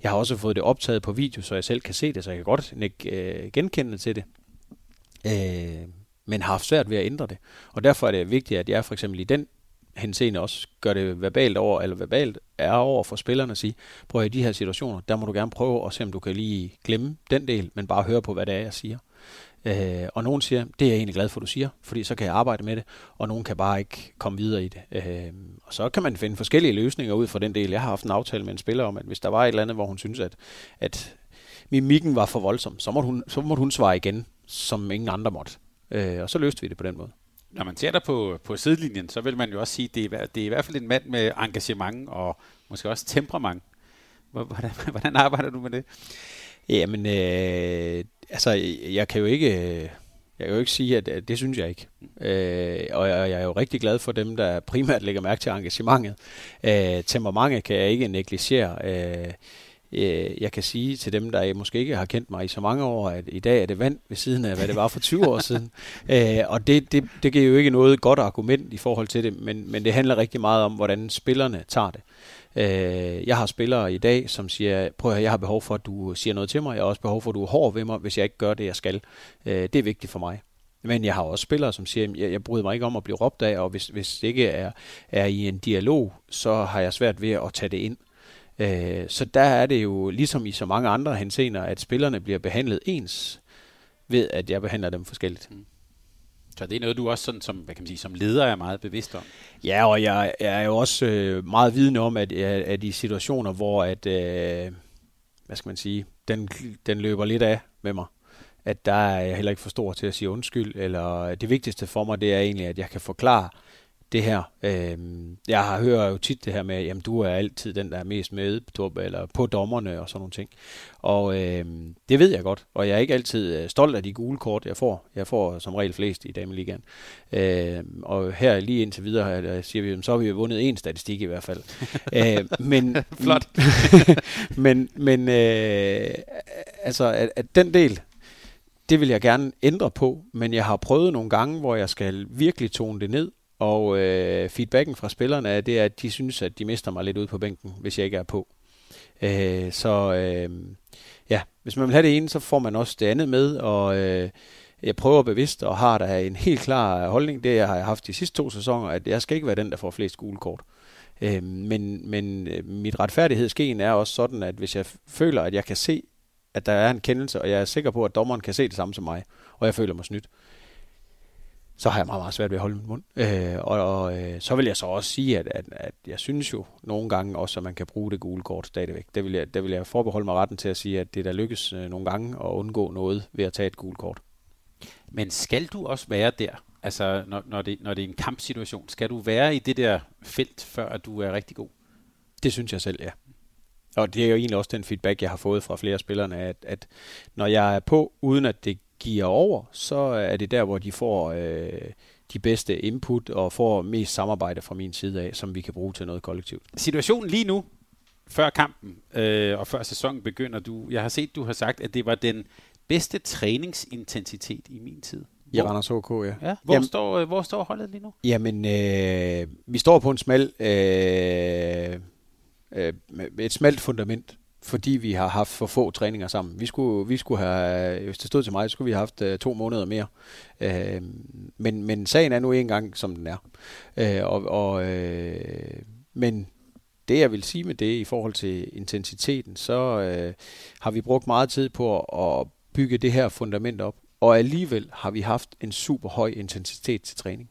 jeg har også fået det optaget på video, så jeg selv kan se det, så jeg kan godt øh, genkende til det. Øh, men har haft svært ved at ændre det. Og derfor er det vigtigt, at jeg for eksempel i den henseende også gør det verbalt over, eller verbalt er over for spillerne at sige, prøv i de her situationer, der må du gerne prøve at se, om du kan lige glemme den del, men bare høre på, hvad det er, jeg siger. Øh, og nogen siger, det er jeg egentlig glad for, du siger, fordi så kan jeg arbejde med det, og nogen kan bare ikke komme videre i det. Øh, og så kan man finde forskellige løsninger ud fra den del. Jeg har haft en aftale med en spiller om, at hvis der var et eller andet, hvor hun synes, at, at mimikken var for voldsom, så måtte hun, så måtte hun svare igen, som ingen andre måtte. Øh, og så løste vi det på den måde når man ser dig på, på sidelinjen, så vil man jo også sige, at det er, det er i hvert fald en mand med engagement og måske også temperament. Hvordan, hvordan arbejder du med det? Jamen, øh, altså, jeg kan jo ikke... Jeg kan jo ikke sige, at, at det synes jeg ikke. Øh, og jeg, jeg er jo rigtig glad for dem, der primært lægger mærke til engagementet. Øh, temperamentet kan jeg ikke negligere. Øh, Øh, jeg kan sige til dem, der måske ikke har kendt mig i så mange år, at i dag er det vand ved siden af, hvad det var for 20 år siden. Øh, og det, det, det giver jo ikke noget godt argument i forhold til det, men, men det handler rigtig meget om, hvordan spillerne tager det. Øh, jeg har spillere i dag, som siger, prøv at jeg har behov for, at du siger noget til mig, jeg har også behov for, at du er hård ved mig, hvis jeg ikke gør det, jeg skal. det er vigtigt for mig. Men jeg har også spillere, som siger, jeg, jeg bryder mig ikke om at blive råbt af, og hvis, hvis det ikke er, er i en dialog, så har jeg svært ved at tage det ind. Øh, så der er det jo, ligesom i så mange andre hensener, at spillerne bliver behandlet ens, ved at jeg behandler dem forskelligt. Mm. Så det er noget, du også sådan, som, hvad kan man sige, som leder er meget bevidst om? Ja, og jeg, jeg er jo også øh, meget vidende om, at, at i situationer, hvor at, øh, hvad skal man sige, den, den løber lidt af med mig, at der er jeg heller ikke for stor til at sige undskyld, eller det vigtigste for mig, det er egentlig, at jeg kan forklare, det her. Øh, jeg har hørt jo tit det her med, jamen du er altid den, der er mest med eller på dommerne og sådan nogle ting. Og øh, det ved jeg godt, og jeg er ikke altid øh, stolt af de gule kort, jeg får. Jeg får som regel flest i Dameligaen. Øh, og her lige indtil videre der siger vi, så har vi vundet en statistik i hvert fald. øh, men, Flot. men men øh, altså, at, at den del, det vil jeg gerne ændre på, men jeg har prøvet nogle gange, hvor jeg skal virkelig tone det ned, og øh, feedbacken fra spillerne er, det er, at de synes, at de mister mig lidt ud på bænken, hvis jeg ikke er på. Øh, så øh, ja, hvis man vil have det ene, så får man også det andet med, og øh, jeg prøver bevidst og har der en helt klar holdning, det jeg har haft de sidste to sæsoner, at jeg skal ikke være den, der får flest gule kort. Øh, men, men øh, mit retfærdighedsgen er også sådan, at hvis jeg føler, at jeg kan se, at der er en kendelse, og jeg er sikker på, at dommeren kan se det samme som mig, og jeg føler mig snydt, så har jeg meget, meget svært ved at holde min mund. Øh, og og øh, så vil jeg så også sige, at, at, at jeg synes jo nogle gange også, at man kan bruge det gule kort stadigvæk. Det vil jeg, det vil jeg forbeholde mig retten til at sige, at det der lykkes øh, nogle gange at undgå noget ved at tage et gult kort. Men skal du også være der? Altså, når, når, det, når det er en kampsituation, skal du være i det der felt, før du er rigtig god? Det synes jeg selv, ja. Og det er jo egentlig også den feedback, jeg har fået fra flere spillerne, at, at når jeg er på, uden at det giver over, så er det der, hvor de får øh, de bedste input og får mest samarbejde fra min side af, som vi kan bruge til noget kollektivt. Situationen lige nu, før kampen øh, og før sæsonen begynder, du, jeg har set, du har sagt, at det var den bedste træningsintensitet i min tid. I Randers HK, ja. ja. Hvor, Jamen, står, øh, hvor står holdet lige nu? Jamen, øh, vi står på en smal, øh, øh, et smalt fundament fordi vi har haft for få træninger sammen. Vi skulle, vi skulle have, hvis det stod til mig, så skulle vi have haft uh, to måneder mere. Uh, men, men sagen er nu engang, som den er. Uh, og, og, uh, men det jeg vil sige med det i forhold til intensiteten, så uh, har vi brugt meget tid på at, at bygge det her fundament op. Og alligevel har vi haft en super høj intensitet til træning.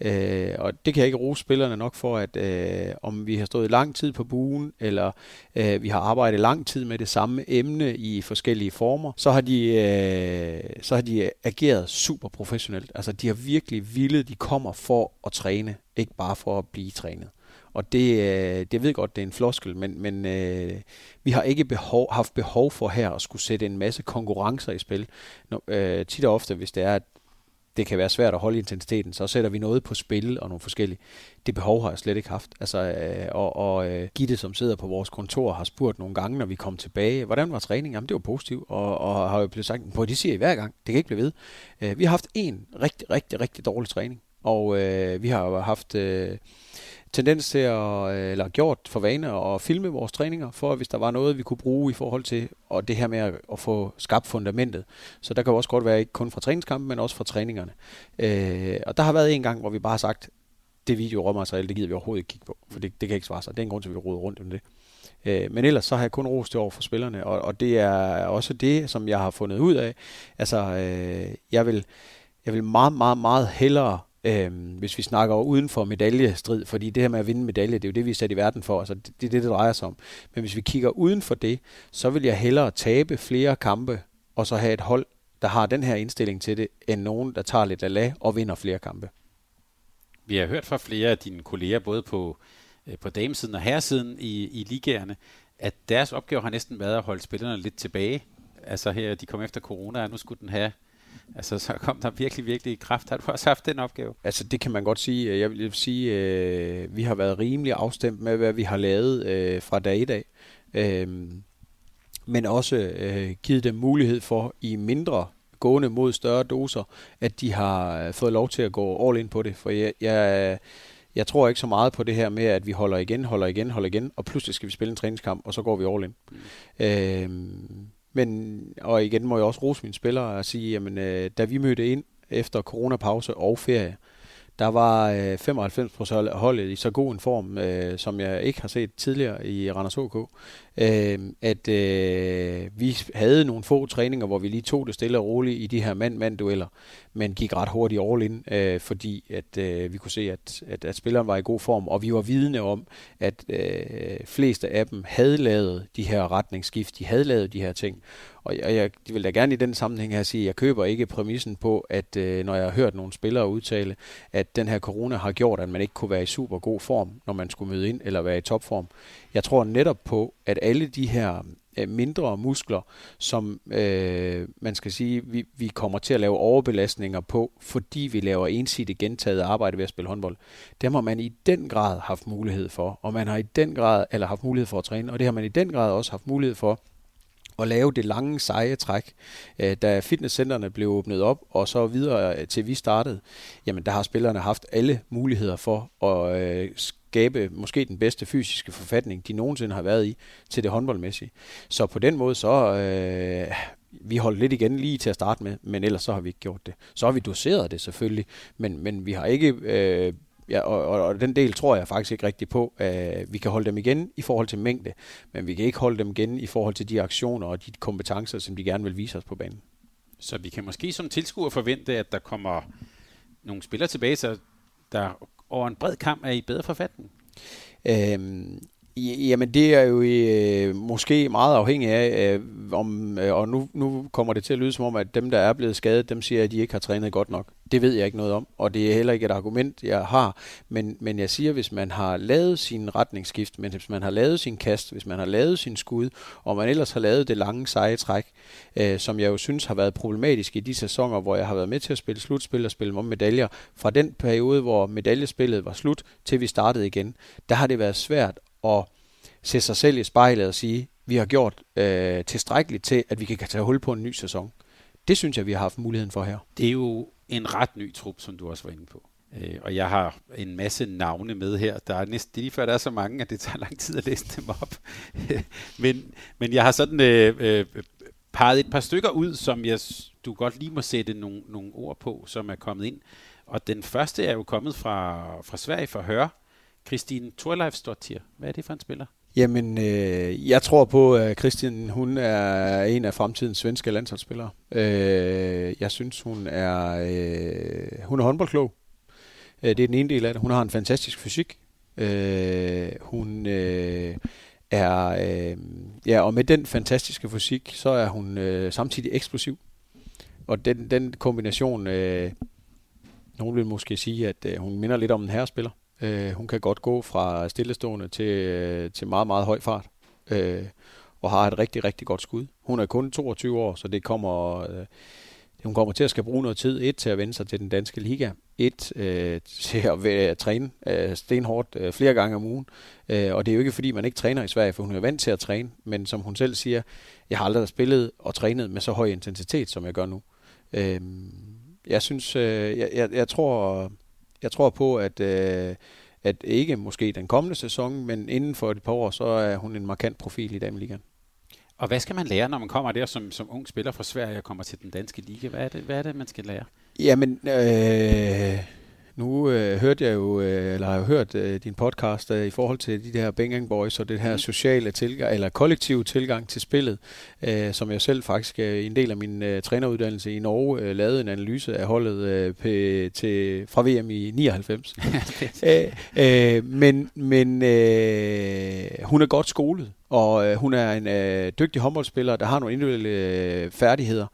Øh, og det kan jeg ikke rose spillerne nok for, at øh, om vi har stået lang tid på buen, eller øh, vi har arbejdet lang tid med det samme emne i forskellige former, så har de, øh, så har de ageret super professionelt. Altså de har virkelig villet, de kommer for at træne, ikke bare for at blive trænet. Og det, øh, det ved godt, det er en floskel, men, men øh, vi har ikke behov, haft behov for her at skulle sætte en masse konkurrencer i spil. Nå, øh, tit og ofte, hvis det er, at det kan være svært at holde intensiteten, så sætter vi noget på spil og nogle forskellige. Det behov har jeg slet ikke haft. Altså, øh, og, og øh, Gitte, som sidder på vores kontor, har spurgt nogle gange, når vi kom tilbage, hvordan var træningen? Jamen, det var positivt, og, og har jo blevet sagt, på det siger I hver gang, det kan ikke blive ved. Øh, vi har haft en rigtig, rigtig, rigtig dårlig træning, og øh, vi har haft... Øh, tendens til at, øh, eller gjort for vane at filme vores træninger, for hvis der var noget, vi kunne bruge i forhold til og det her med at, at få skabt fundamentet. Så der kan jo også godt være ikke kun fra træningskampen, men også fra træningerne. Øh, og der har været en gang, hvor vi bare har sagt, det video råmateriale, det gider vi overhovedet ikke kigge på, for det, det kan ikke svare sig. Det er en grund til, at vi roder rundt om det. Øh, men ellers så har jeg kun rost det over for spillerne, og, og det er også det, som jeg har fundet ud af. Altså, øh, jeg vil, jeg vil meget, meget, meget hellere Øhm, hvis vi snakker uden for medaljestrid, fordi det her med at vinde medalje, det er jo det, vi er sat i verden for, altså det, det er det, det drejer sig om. Men hvis vi kigger uden for det, så vil jeg hellere tabe flere kampe, og så have et hold, der har den her indstilling til det, end nogen, der tager lidt af lag og vinder flere kampe. Vi har hørt fra flere af dine kolleger, både på, øh, på damesiden og herresiden i, i ligagerne, at deres opgave har næsten været at holde spillerne lidt tilbage. Altså her, de kom efter corona, og nu skulle den have Altså, så kom der virkelig, virkelig kraft. Har du også haft den opgave? Altså, det kan man godt sige. Jeg vil sige, øh, vi har været rimelig afstemt med, hvad vi har lavet øh, fra dag i dag. Øh, men også øh, givet dem mulighed for i mindre gående mod større doser, at de har øh, fået lov til at gå all in på det. For jeg, jeg, jeg tror ikke så meget på det her med, at vi holder igen, holder igen, holder igen, og pludselig skal vi spille en træningskamp, og så går vi all in. Mm. Øh, men, og igen må jeg også rose mine spillere og sige, jamen, øh, da vi mødte ind efter coronapause og ferie, der var øh, 95 procent holdet i så god en form, øh, som jeg ikke har set tidligere i Randers HK. Øh, at øh, vi havde nogle få træninger, hvor vi lige tog det stille og roligt i de her mand-mand-dueller, men gik ret hurtigt all in, øh, fordi at øh, vi kunne se, at, at, at spilleren var i god form, og vi var vidne om, at øh, fleste af dem havde lavet de her retningsskift, de havde lavet de her ting. Og jeg, jeg vil da gerne i den sammenhæng her sige, at jeg køber ikke præmissen på, at øh, når jeg har hørt nogle spillere udtale, at den her corona har gjort, at man ikke kunne være i super god form, når man skulle møde ind eller være i topform. Jeg tror netop på, at alle de her øh, mindre muskler, som øh, man skal sige, vi, vi kommer til at lave overbelastninger på, fordi vi laver ensidigt gentaget arbejde ved at spille håndbold. Det har man i den grad haft mulighed for, og man har i den grad, eller haft mulighed for at træne, og det har man i den grad også haft mulighed for at lave det lange, seje træk. Øh, da fitnesscenterne blev åbnet op, og så videre øh, til vi startede, jamen der har spillerne haft alle muligheder for at øh, skabe måske den bedste fysiske forfatning, de nogensinde har været i, til det håndboldmæssige. Så på den måde, så øh, vi holdt lidt igen lige til at starte med, men ellers så har vi ikke gjort det. Så har vi doseret det selvfølgelig, men, men vi har ikke øh, ja, og, og, og den del tror jeg faktisk ikke rigtig på. Uh, vi kan holde dem igen i forhold til mængde, men vi kan ikke holde dem igen i forhold til de aktioner og de kompetencer, som de gerne vil vise os på banen. Så vi kan måske som tilskuer forvente, at der kommer nogle spillere tilbage, så der over en bred kamp er i bedre forfatning? Øhm, Jamen det er jo øh, måske meget afhængigt af, øh, om, øh, og nu, nu kommer det til at lyde som om, at dem, der er blevet skadet, dem siger, at de ikke har trænet godt nok. Det ved jeg ikke noget om, og det er heller ikke et argument, jeg har. Men, men jeg siger, hvis man har lavet sin retningsskift, men hvis man har lavet sin kast, hvis man har lavet sin skud, og man ellers har lavet det lange, seje træk, øh, som jeg jo synes har været problematisk i de sæsoner, hvor jeg har været med til at spille slutspil og spille om medaljer, fra den periode, hvor medaljespillet var slut, til vi startede igen, der har det været svært at se sig selv i spejlet og sige, vi har gjort øh, tilstrækkeligt til, at vi kan tage hul på en ny sæson. Det synes jeg, vi har haft muligheden for her. Det er jo en ret ny trup, som du også var inde på. Øh, og jeg har en masse navne med her. Der er næsten lige før, der er så mange, at det tager lang tid at læse dem op. men, men jeg har sådan øh, øh, peget et par stykker ud, som jeg, du godt lige må sætte nogle, nogle ord på, som er kommet ind. Og den første er jo kommet fra, fra Sverige for Høre. Christine Thorleifsdottir. Hvad er det for en spiller? Jamen, øh, jeg tror på, at Christian hun er en af fremtidens svenske landsholdsspillere. Øh, jeg synes, hun er, øh, hun er håndboldklog. Øh, det er den ene del af det. Hun har en fantastisk fysik. Øh, hun øh, er, øh, ja, og med den fantastiske fysik, så er hun øh, samtidig eksplosiv. Og den, den kombination, øh, nogen vil måske sige, at øh, hun minder lidt om en herrespiller. Øh, hun kan godt gå fra stillestående til, øh, til meget, meget høj fart. Øh, og har et rigtig, rigtig godt skud. Hun er kun 22 år, så det kommer, øh, hun kommer til at skal bruge noget tid. Et til at vende sig til den danske liga. Et øh, til at, være, træne øh, stenhårdt øh, flere gange om ugen. Øh, og det er jo ikke fordi, man ikke træner i Sverige, for hun er vant til at træne. Men som hun selv siger, jeg har aldrig spillet og trænet med så høj intensitet, som jeg gør nu. Øh, jeg synes, øh, jeg, jeg, jeg tror jeg tror på, at, øh, at ikke måske den kommende sæson, men inden for et par år, så er hun en markant profil i Dameligaen. Og hvad skal man lære, når man kommer der som, som ung spiller fra Sverige og kommer til den danske liga? Hvad er det, hvad er det man skal lære? Jamen, øh, nu øh, hørte jeg jo, øh, eller har hørt øh, din podcast øh, i forhold til de der Bengang Boys og det her mm. sociale tilgang, eller kollektive tilgang til spillet, øh, som jeg selv faktisk øh, en del af min øh, træneruddannelse i Norge øh, lavede en analyse af holdet øh, p- til, fra VM i 99. øh, øh, men men øh, hun er godt skolet, og øh, hun er en øh, dygtig håndboldspiller, der har nogle individuelle øh, færdigheder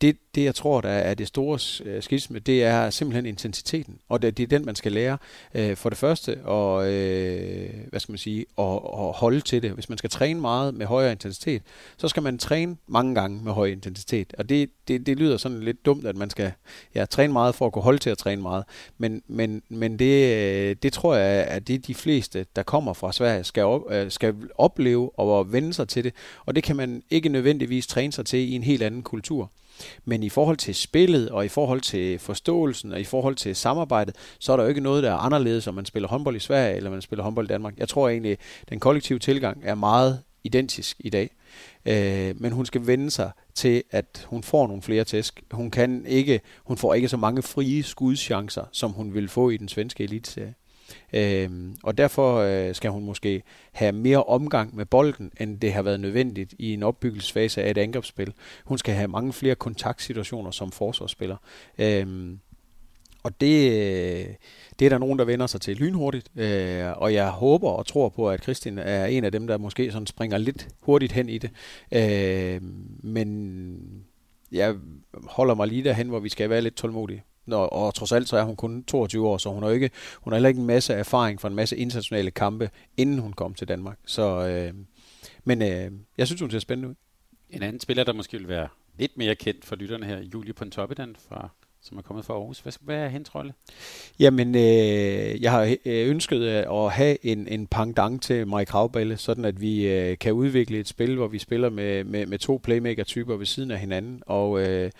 det, det, jeg tror, der er det store øh, skisme, det er simpelthen intensiteten. Og det, det er den, man skal lære øh, for det første, og øh, hvad skal man sige, at, at holde til det. Hvis man skal træne meget med højere intensitet, så skal man træne mange gange med høj intensitet. Og det, det, det lyder sådan lidt dumt, at man skal ja, træne meget for at kunne holde til at træne meget. Men, men, men det, øh, det tror jeg, at det de fleste, der kommer fra Sverige, skal, op, øh, skal opleve og vende sig til det. Og det kan man ikke nødvendigvis træne sig til i en helt anden kultur. Men i forhold til spillet, og i forhold til forståelsen, og i forhold til samarbejdet, så er der jo ikke noget, der er anderledes, om man spiller håndbold i Sverige, eller man spiller håndbold i Danmark. Jeg tror egentlig, at den kollektive tilgang er meget identisk i dag. Øh, men hun skal vende sig til, at hun får nogle flere tæsk. Hun, kan ikke, hun får ikke så mange frie skudschancer, som hun vil få i den svenske elitserie. Øh, og derfor øh, skal hun måske have mere omgang med bolden, end det har været nødvendigt i en opbyggelsesfase af et angrebsspil. Hun skal have mange flere kontaktsituationer som forsvarsspiller. Øh, og det, øh, det er der nogen, der vender sig til lynhurtigt, øh, og jeg håber og tror på, at Kristin er en af dem, der måske sådan springer lidt hurtigt hen i det. Øh, men jeg holder mig lige derhen, hvor vi skal være lidt tålmodige. Nå, og trods alt så er hun kun 22 år, så hun har, ikke, hun har heller ikke en masse erfaring fra en masse internationale kampe, inden hun kom til Danmark. Så, øh, men øh, jeg synes, hun ser spændende ud. En anden spiller, der måske vil være lidt mere kendt for lytterne her, Julie Pontoppidan fra som er kommet fra Aarhus. Hvad, hvad er hendes rolle? Jamen, øh, jeg har øh, ønsket øh, at have en, en pangdang til Mike Kravballe, sådan at vi øh, kan udvikle et spil, hvor vi spiller med, med, med to playmaker-typer ved siden af hinanden. Og øh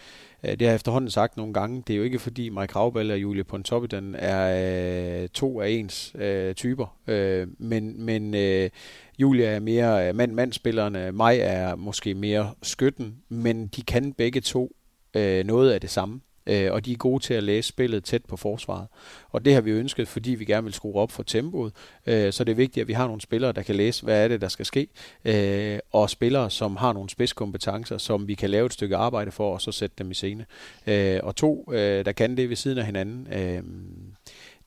Øh, det har jeg efterhånden sagt nogle gange. Det er jo ikke fordi Mike Raubal og Julie Pontoppidan er øh, to af ens øh, typer. Øh, men men øh, Julie er mere øh, mand-mand-spillerne, mig er måske mere skytten, men de kan begge to øh, noget af det samme øh, og de er gode til at læse spillet tæt på forsvaret. Og det har vi ønsket, fordi vi gerne vil skrue op for tempoet. Øh, så det er vigtigt, at vi har nogle spillere, der kan læse, hvad er det, der skal ske, øh, og spillere, som har nogle spidskompetencer, som vi kan lave et stykke arbejde for, og så sætte dem i scene. Øh, og to, øh, der kan det ved siden af hinanden. Øh,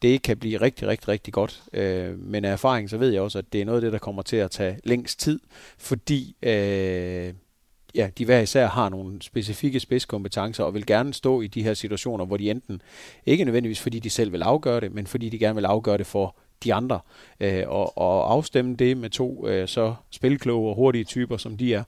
det kan blive rigtig, rigtig, rigtig godt. Øh, men af erfaring, så ved jeg også, at det er noget af det, der kommer til at tage længst tid, fordi øh, ja, de hver især har nogle specifikke spidskompetencer og vil gerne stå i de her situationer, hvor de enten, ikke nødvendigvis fordi de selv vil afgøre det, men fordi de gerne vil afgøre det for de andre. Øh, og, og afstemme det med to øh, så spilkloge og hurtige typer, som de er,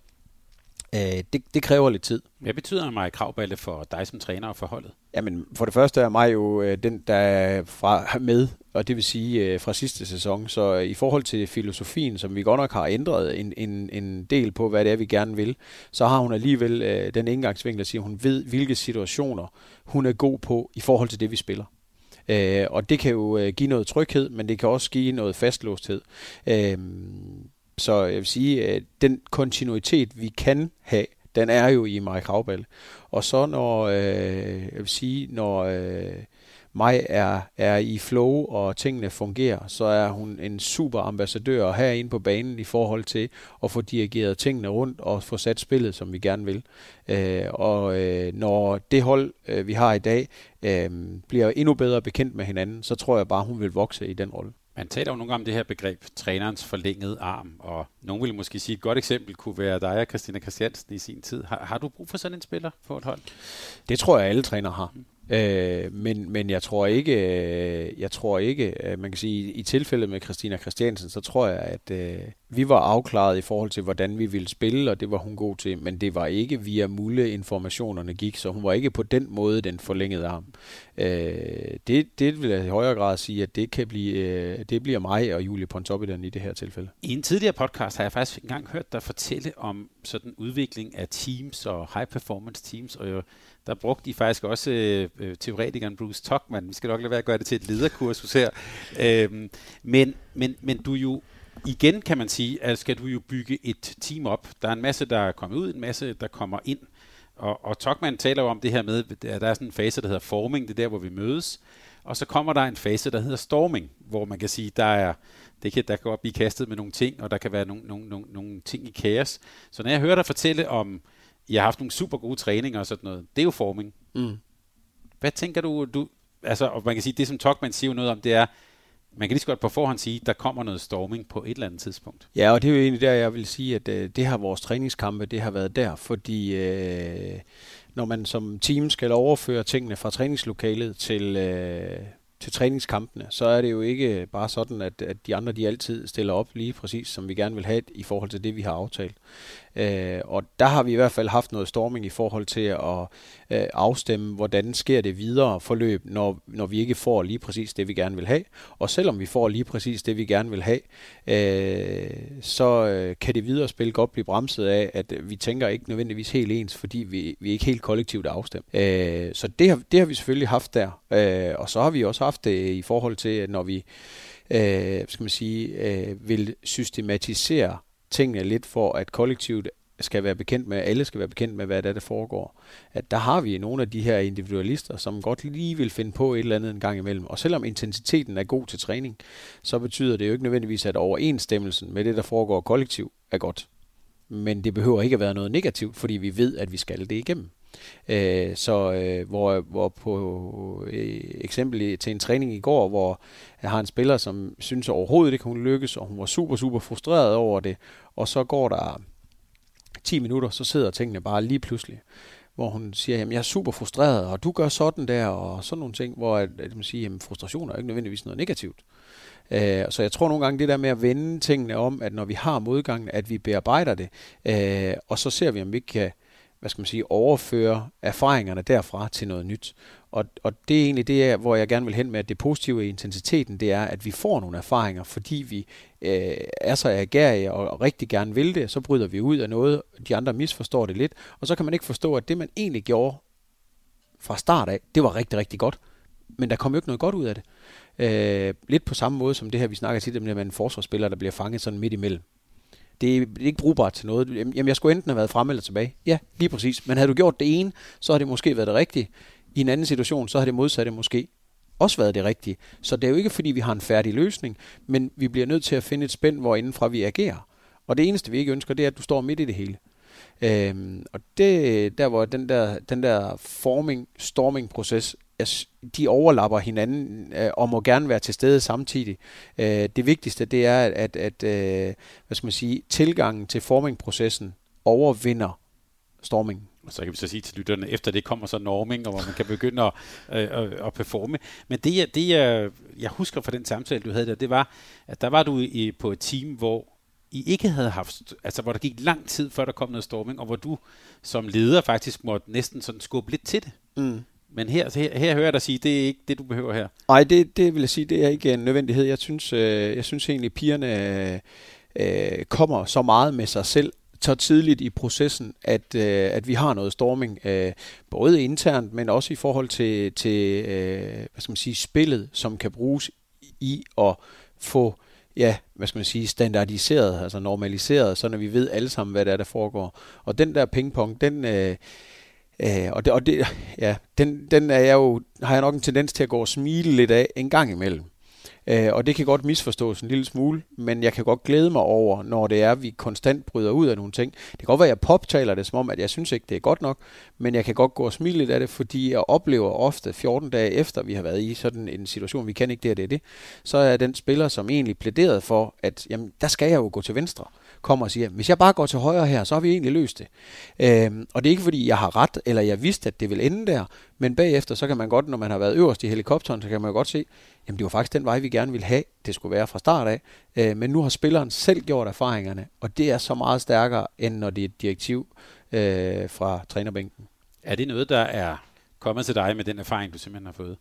øh, det, det kræver lidt tid. Hvad betyder mig kravballe for dig som træner og for holdet? Jamen, for det første er mig jo øh, den, der er fra med, og det vil sige øh, fra sidste sæson. Så øh, i forhold til filosofien, som vi godt nok har ændret en, en, en del på, hvad det er, vi gerne vil, så har hun alligevel øh, den indgangsvinkel, der siger, at hun ved, hvilke situationer hun er god på i forhold til det, vi spiller. Øh, og det kan jo øh, give noget tryghed, men det kan også give noget fastlåsthed. Øh, så jeg vil sige, at den kontinuitet, vi kan have, den er jo i Mike Havball. Og så når, øh, jeg vil sige, når øh, mig er, er i flow, og tingene fungerer, så er hun en super ambassadør herinde på banen i forhold til at få dirigeret tingene rundt og få sat spillet, som vi gerne vil. Øh, og øh, når det hold, øh, vi har i dag, øh, bliver endnu bedre bekendt med hinanden, så tror jeg bare, hun vil vokse i den rolle. Man taler jo nogle gange om det her begreb, trænerens forlængede arm, og nogen vil måske sige, et godt eksempel kunne være dig og Christina Christiansen i sin tid. Har, har du brug for sådan en spiller på et hold? Det tror jeg, alle trænere har. Mm. Øh, men, men jeg tror ikke, øh, jeg tror ikke, man kan sige, i tilfældet med Christina Christiansen, så tror jeg, at øh, vi var afklaret i forhold til, hvordan vi ville spille, og det var hun god til, men det var ikke via Mulle informationerne gik, så hun var ikke på den måde den forlængede arm. Øh, det, det vil jeg i højere grad sige, at det kan blive, øh, det bliver mig og Julie Pontoppidan i det her tilfælde. I en tidligere podcast har jeg faktisk engang hørt dig fortælle om sådan udvikling af teams og high performance teams, og jo, der brugte de faktisk også øh, øh teoretikeren Bruce Tuckman. Vi skal nok lade være at gøre det til et lederkursus her. Øhm, men, men, men du jo igen kan man sige, at skal du jo bygge et team op. Der er en masse, der er kommet ud, en masse, der kommer ind. Og, og Tuckman taler jo om det her med, at der er sådan en fase, der hedder forming, det er der, hvor vi mødes. Og så kommer der en fase, der hedder storming, hvor man kan sige, der er, det kan, der kan godt blive kastet med nogle ting, og der kan være nogle, nogle, nogle, nogle ting i kaos. Så når jeg hører dig fortælle om, I har haft nogle super gode træninger og sådan noget, det er jo forming. Mm. Hvad tænker du, du, altså, og man kan sige, det som Tuckman siger noget om, det er, man kan lige så godt på forhånd sige, at der kommer noget storming på et eller andet tidspunkt. Ja, og det er jo egentlig der, jeg vil sige, at øh, det har vores træningskampe, det har været der, fordi øh, når man som team skal overføre tingene fra træningslokalet til, øh, til træningskampene, så er det jo ikke bare sådan, at, at de andre de altid stiller op lige præcis, som vi gerne vil have i forhold til det, vi har aftalt. Øh, og der har vi i hvert fald haft noget storming i forhold til at øh, afstemme, hvordan sker det videre forløb, når, når vi ikke får lige præcis det, vi gerne vil have. Og selvom vi får lige præcis det, vi gerne vil have, øh, så øh, kan det videre spil godt blive bremset af, at vi tænker ikke nødvendigvis helt ens, fordi vi, vi er ikke helt kollektivt afstemt. Øh, så det har, det har vi selvfølgelig haft der. Øh, og så har vi også haft det i forhold til, at når vi øh, skal man sige, øh, vil systematisere tingene lidt for, at kollektivet skal være bekendt med, alle skal være bekendt med, hvad der, der foregår. At der har vi nogle af de her individualister, som godt lige vil finde på et eller andet en gang imellem. Og selvom intensiteten er god til træning, så betyder det jo ikke nødvendigvis, at overensstemmelsen med det, der foregår kollektiv, er godt. Men det behøver ikke at være noget negativt, fordi vi ved, at vi skal det igennem. Øh, så øh, hvor, hvor på øh, eksempel til en træning i går, hvor jeg har en spiller, som synes overhovedet ikke, hun lykkes, og hun var super, super frustreret over det, og så går der 10 minutter, så sidder tingene bare lige pludselig hvor hun siger, jamen jeg er super frustreret, og du gør sådan der, og sådan nogle ting, hvor at, at man siger, jamen frustration er ikke nødvendigvis noget negativt. Øh, så jeg tror nogle gange det der med at vende tingene om, at når vi har modgangen, at vi bearbejder det, øh, og så ser vi, om vi ikke kan hvad skal man sige, overføre erfaringerne derfra til noget nyt. Og, og det er egentlig det, hvor jeg gerne vil hen med, at det positive i intensiteten, det er, at vi får nogle erfaringer, fordi vi øh, er så agerige og, rigtig gerne vil det, så bryder vi ud af noget, de andre misforstår det lidt, og så kan man ikke forstå, at det man egentlig gjorde fra start af, det var rigtig, rigtig godt, men der kom jo ikke noget godt ud af det. Øh, lidt på samme måde som det her, vi snakker tit om, med en forsvarsspiller, der bliver fanget sådan midt imellem det er ikke brugbart til noget. Jamen, jeg skulle enten have været frem eller tilbage. Ja, lige præcis. Men havde du gjort det ene, så har det måske været det rigtige. I en anden situation, så har det modsatte måske også været det rigtige. Så det er jo ikke, fordi vi har en færdig løsning, men vi bliver nødt til at finde et spænd, hvor indenfra vi agerer. Og det eneste, vi ikke ønsker, det er, at du står midt i det hele. Øhm, og det der, hvor den der, den der forming, storming proces de overlapper hinanden øh, og må gerne være til stede samtidig. Øh, det vigtigste det er, at, at øh, hvad skal man sige, tilgangen til formingprocessen overvinder stormingen. Og så kan vi så sige til lytterne, efter det kommer så norming, og hvor man kan begynde at, øh, at, at performe. Men det, det jeg, jeg husker fra den samtale, du havde der, det var, at der var du i, på et team, hvor I ikke havde haft, altså hvor der gik lang tid, før der kom noget storming, og hvor du som leder faktisk måtte næsten sådan skubbe lidt til det. Mm. Men her, her, her hører jeg dig sige, det er ikke det, du behøver her. Nej, det, det vil jeg sige, det er ikke en nødvendighed. Jeg synes, øh, jeg synes egentlig, at pigerne øh, øh, kommer så meget med sig selv, så tidligt i processen, at, øh, at vi har noget storming, øh, både internt, men også i forhold til, til øh, hvad skal man sige, spillet, som kan bruges i at få ja, hvad skal man sige, standardiseret, altså normaliseret, så når vi ved alle sammen, hvad det er, der foregår. Og den der pingpong, den, øh, Øh, og det, og det, ja, den, den er jeg jo, har jeg nok en tendens til at gå og smile lidt af en gang imellem. Øh, og det kan godt misforstås en lille smule, men jeg kan godt glæde mig over, når det er, at vi konstant bryder ud af nogle ting. Det kan godt være, at jeg poptaler det som om, at jeg synes ikke, det er godt nok, men jeg kan godt gå og smile lidt af det, fordi jeg oplever ofte 14 dage efter, vi har været i sådan en situation, vi kan ikke det og det er det, så er den spiller, som egentlig plæderede for, at jamen, der skal jeg jo gå til venstre kommer og siger, hvis jeg bare går til højre her, så har vi egentlig løst det. Øhm, og det er ikke fordi, jeg har ret, eller jeg vidste, at det vil ende der, men bagefter, så kan man godt, når man har været øverst i helikopteren, så kan man jo godt se, jamen det var faktisk den vej, vi gerne ville have, det skulle være fra start af. Øh, men nu har spilleren selv gjort erfaringerne, og det er så meget stærkere, end når det er et direktiv øh, fra trænerbænken. Er det noget, der er kommet til dig med den erfaring, du simpelthen har fået?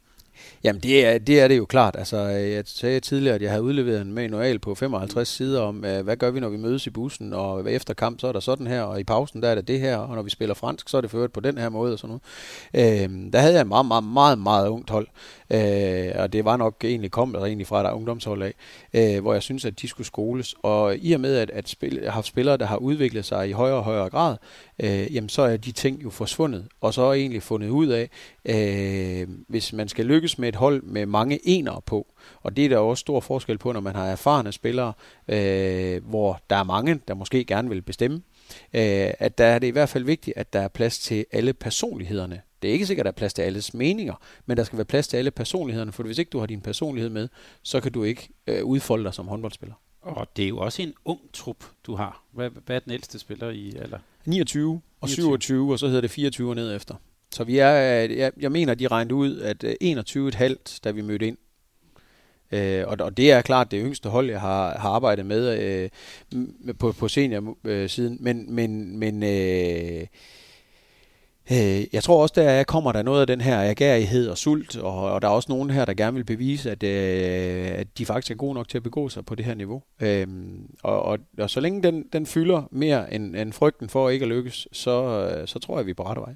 Jamen det er, det er det jo klart. Altså, øh, jeg sagde tidligere, at jeg havde udleveret en manual på 55 sider om, øh, hvad gør vi, når vi mødes i bussen, og efter kamp, så er der sådan her, og i pausen, der er det det her, og når vi spiller fransk, så er det ført på den her måde og sådan noget. Øh, der havde jeg en meget, meget, meget, meget ungt hold, Øh, og det var nok egentlig kommet egentlig fra der ungdomshold af, øh, hvor jeg synes, at de skulle skoles. Og i og med, at, at spil, jeg har haft spillere, der har udviklet sig i højere og højere grad, øh, jamen så er de ting jo forsvundet, og så er egentlig fundet ud af, øh, hvis man skal lykkes med et hold med mange enere på. Og det er der også stor forskel på, når man har erfarne spillere, øh, hvor der er mange, der måske gerne vil bestemme. Øh, at der er det i hvert fald vigtigt, at der er plads til alle personlighederne. Det er ikke sikkert, at der er plads til alles meninger, men der skal være plads til alle personlighederne, for hvis ikke du har din personlighed med, så kan du ikke øh, udfolde dig som håndboldspiller. Og det er jo også en ung trup, du har. Hvad, hvad er den ældste spiller i alder? 29 og 29. 27, og så hedder det 24 ned efter. Så vi er, jeg, jeg mener, de regnede ud, at 21,5, øh, da vi mødte ind. Øh, og, og det er klart det yngste hold, jeg har, har arbejdet med øh, på, på senior-siden. Men, men, men øh, øh, jeg tror også, der kommer der noget af den her agerighed og sult, og, og der er også nogen her, der gerne vil bevise, at, øh, at de faktisk er gode nok til at begå sig på det her niveau. Øh, og, og, og så længe den, den fylder mere end, end frygten for ikke at lykkes, så, øh, så tror jeg, vi er på rette vej.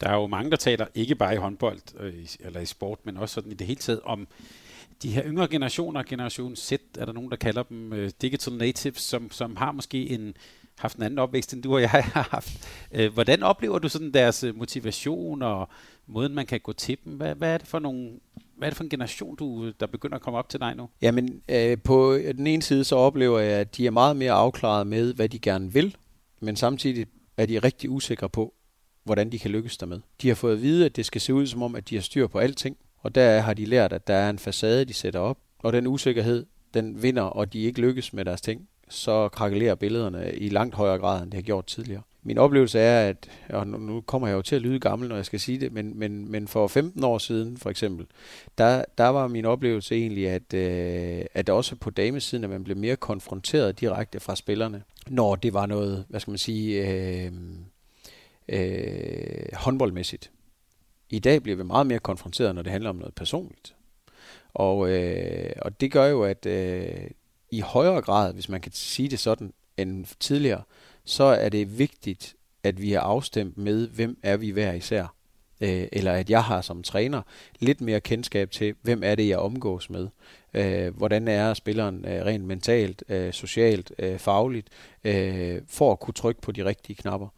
Der er jo mange, der taler ikke bare i håndbold øh, eller i sport, men også sådan i det hele taget om de her yngre generationer, generation Z, er der nogen, der kalder dem øh, digital natives, som, som har måske en, haft en anden opvækst, end du og jeg har haft. Øh, hvordan oplever du sådan deres øh, motivation og måden, man kan gå til dem? Hvad, hvad er det for nogle hvad er det for en generation, du, der begynder at komme op til dig nu? Jamen, øh, på øh, den ene side så oplever jeg, at de er meget mere afklaret med, hvad de gerne vil, men samtidig er de rigtig usikre på, hvordan de kan lykkes dermed. De har fået at vide, at det skal se ud som om, at de har styr på alting, og der har de lært, at der er en facade, de sætter op, og den usikkerhed, den vinder, og de ikke lykkes med deres ting, så krakelerer billederne i langt højere grad, end det har gjort tidligere. Min oplevelse er, at, og nu kommer jeg jo til at lyde gammel, når jeg skal sige det, men, men, men for 15 år siden for eksempel, der, der var min oplevelse egentlig, at, øh, at også på damesiden, at man blev mere konfronteret direkte fra spillerne, når det var noget, hvad skal man sige, øh, øh, håndboldmæssigt. I dag bliver vi meget mere konfronteret, når det handler om noget personligt. Og, øh, og det gør jo, at øh, i højere grad, hvis man kan sige det sådan, end tidligere, så er det vigtigt, at vi er afstemt med, hvem er vi hver især. Øh, eller at jeg har som træner lidt mere kendskab til, hvem er det, jeg omgås med. Øh, hvordan er spilleren øh, rent mentalt, øh, socialt, øh, fagligt, øh, for at kunne trykke på de rigtige knapper.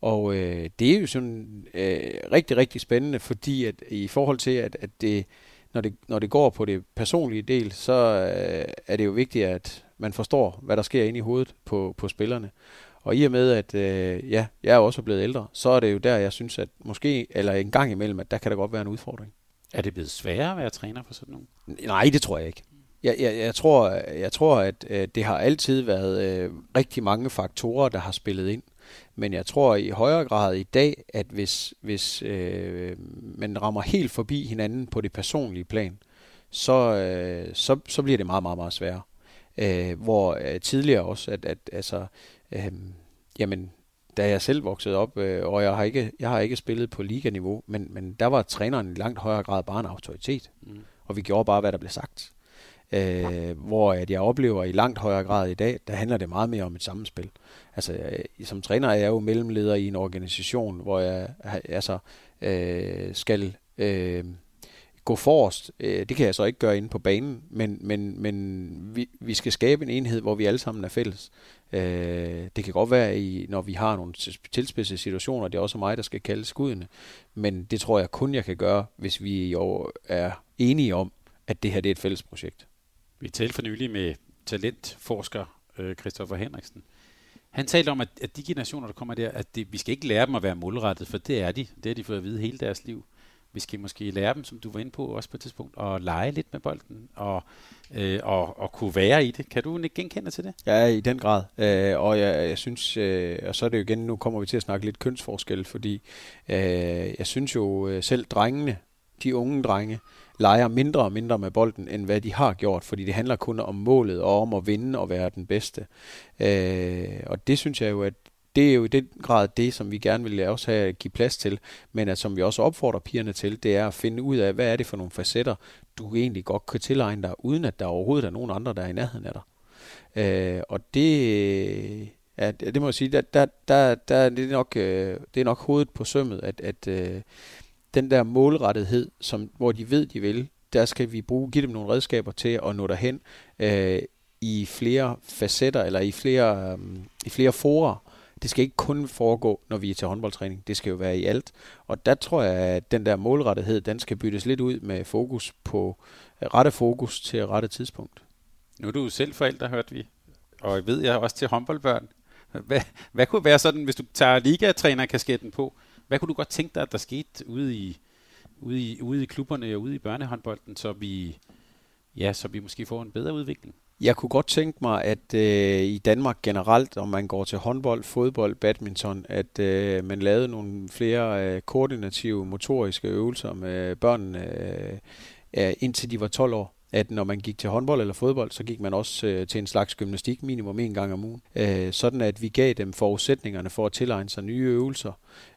Og øh, det er jo sådan øh, rigtig, rigtig spændende, fordi at i forhold til, at, at det, når, det, når det går på det personlige del, så øh, er det jo vigtigt, at man forstår, hvad der sker inde i hovedet på, på spillerne. Og i og med, at øh, ja, jeg er også blevet ældre, så er det jo der, jeg synes, at måske, eller en gang imellem, at der kan der godt være en udfordring. Er det blevet sværere at være træner for sådan nogen? Nej, det tror jeg ikke. Jeg, jeg, jeg, tror, jeg tror, at øh, det har altid været øh, rigtig mange faktorer, der har spillet ind. Men jeg tror i højere grad i dag, at hvis, hvis øh, man rammer helt forbi hinanden på det personlige plan, så, øh, så, så bliver det meget, meget, meget sværere. Øh, hvor øh, tidligere også, at, at altså, øh, jamen, da jeg selv voksede op, øh, og jeg har ikke, jeg har ikke spillet på liganiveau, men, men der var træneren i langt højere grad bare en autoritet. Mm. Og vi gjorde bare, hvad der blev sagt. Øh, hvor at jeg oplever i langt højere grad i dag, der handler det meget mere om et sammenspil. Altså, jeg, som træner er jeg jo mellemleder i en organisation, hvor jeg altså, øh, skal øh, gå forrest. Øh, det kan jeg så ikke gøre inde på banen, men, men, men vi, vi skal skabe en enhed, hvor vi alle sammen er fælles. Øh, det kan godt være, i, når vi har nogle tilspidsede situationer, det er også mig, der skal kalde skuddene, men det tror jeg kun, jeg kan gøre, hvis vi jo er enige om, at det her det er et fælles projekt. Vi talte for nylig med talentforsker øh, Christoffer Henriksen. Han talte om, at, at de generationer, der kommer der, at det, vi skal ikke lære dem at være målrettet, for det er de. Det har de fået at vide hele deres liv. Vi skal måske lære dem, som du var inde på også på et tidspunkt, at lege lidt med bolden og, øh, og, og kunne være i det. Kan du ikke genkende til det? Ja, i den grad. Øh, og jeg, jeg synes, øh, og så er det jo igen, nu kommer vi til at snakke lidt kønsforskel, fordi øh, jeg synes jo øh, selv drengene, de unge drenge, leger mindre og mindre med bolden, end hvad de har gjort, fordi det handler kun om målet og om at vinde og være den bedste. Øh, og det synes jeg jo, at det er jo i den grad det, som vi gerne vil også have give plads til, men at som vi også opfordrer pigerne til, det er at finde ud af, hvad er det for nogle facetter, du egentlig godt kan tilegne dig, uden at der overhovedet er nogen andre, der er i nærheden af dig. Øh, og det, ja, det må jeg sige, der, der, der, der det, er nok, øh, det er nok hovedet på sømmet, at, at øh, den der målrettethed, som, hvor de ved, de vil, der skal vi bruge, give dem nogle redskaber til at nå derhen øh, i flere facetter, eller i flere, øh, i flere forer, det skal ikke kun foregå, når vi er til håndboldtræning. Det skal jo være i alt. Og der tror jeg, at den der målrettighed, den skal byttes lidt ud med fokus på øh, rette fokus til rette tidspunkt. Nu er du selv forældre, hørte vi. Og ved jeg også til håndboldbørn. Hvad, hvad kunne være sådan, hvis du tager ligatrænerkasketten på, hvad kunne du godt tænke dig, at der skete ude i, ude i, ude i klubberne og ude i børnehåndbolden, så vi, ja, så vi måske får en bedre udvikling? Jeg kunne godt tænke mig, at øh, i Danmark generelt, om man går til håndbold, fodbold, badminton, at øh, man lavede nogle flere øh, koordinative, motoriske øvelser med børnene, øh, indtil de var 12 år. At når man gik til håndbold eller fodbold, så gik man også øh, til en slags gymnastik minimum en gang om ugen. Øh, sådan at vi gav dem forudsætningerne for at tilegne sig nye øvelser,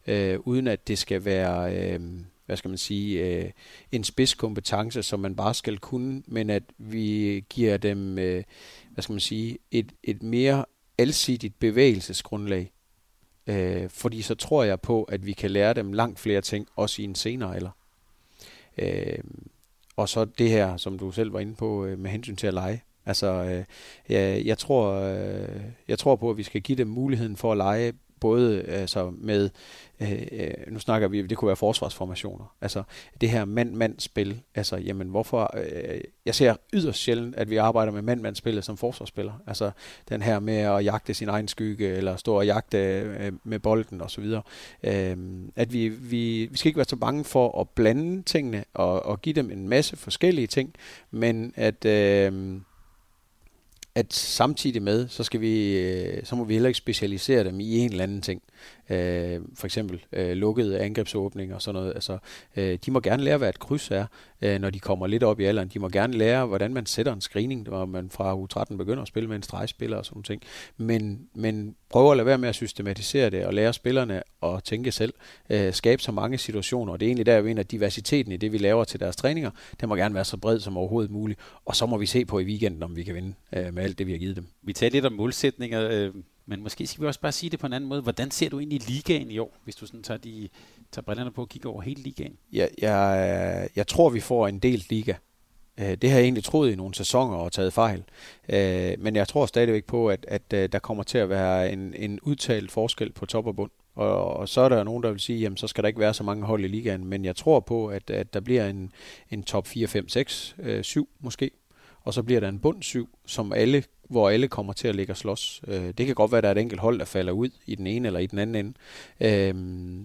øh, uden at det skal være... Øh, hvad skal man sige, øh, en spidskompetence, som man bare skal kunne, men at vi giver dem, øh, hvad skal man sige, et, et mere alsidigt bevægelsesgrundlag. Øh, fordi så tror jeg på, at vi kan lære dem langt flere ting, også i en senere alder. Øh, og så det her, som du selv var inde på, øh, med hensyn til at lege. Altså, øh, jeg, jeg, tror, øh, jeg tror på, at vi skal give dem muligheden for at lege både altså med, øh, øh, nu snakker vi, det kunne være forsvarsformationer, altså det her mand-mand-spil, altså jamen hvorfor, øh, jeg ser yderst sjældent, at vi arbejder med mand-mand-spillet som forsvarsspiller, altså den her med at jagte sin egen skygge, eller stå og jagte øh, med bolden osv., øh, at vi, vi, vi skal ikke være så bange for at blande tingene, og, og give dem en masse forskellige ting, men at øh, at samtidig med, så skal vi, øh, så må vi heller ikke specialisere dem i en eller anden ting. Øh, for eksempel øh, lukkede angrebsåbninger og sådan noget. Altså, øh, de må gerne lære, hvad et kryds er, øh, når de kommer lidt op i alderen. De må gerne lære, hvordan man sætter en screening, når man fra U13 begynder at spille med en stregspiller og sådan noget. Men, men prøv at lade være med at systematisere det og lære spillerne at tænke selv. Øh, skabe så mange situationer, og det er egentlig der, jeg mener, at diversiteten i det, vi laver til deres træninger, den må gerne være så bred som overhovedet muligt. Og så må vi se på i weekenden, om vi kan vinde øh, med alt det, vi har givet dem. Vi talte lidt om målsætninger. Øh men måske skal vi også bare sige det på en anden måde. Hvordan ser du egentlig ligaen i år, hvis du sådan tager, de, tager brillerne på og kigger over hele ligaen? Ja, jeg, jeg tror, vi får en del liga. Øh, det har jeg egentlig troet i nogle sæsoner og taget fejl. Øh, men jeg tror stadigvæk på, at, at øh, der kommer til at være en, en udtalt forskel på top og bund. Og, og så er der nogen, der vil sige, jamen så skal der ikke være så mange hold i ligaen. Men jeg tror på, at, at der bliver en, en top 4, 5, 6, 7 måske. Og så bliver der en bund 7, som alle hvor alle kommer til at ligge og slås. Øh, det kan godt være, at der er et enkelt hold, der falder ud i den ene eller i den anden ende.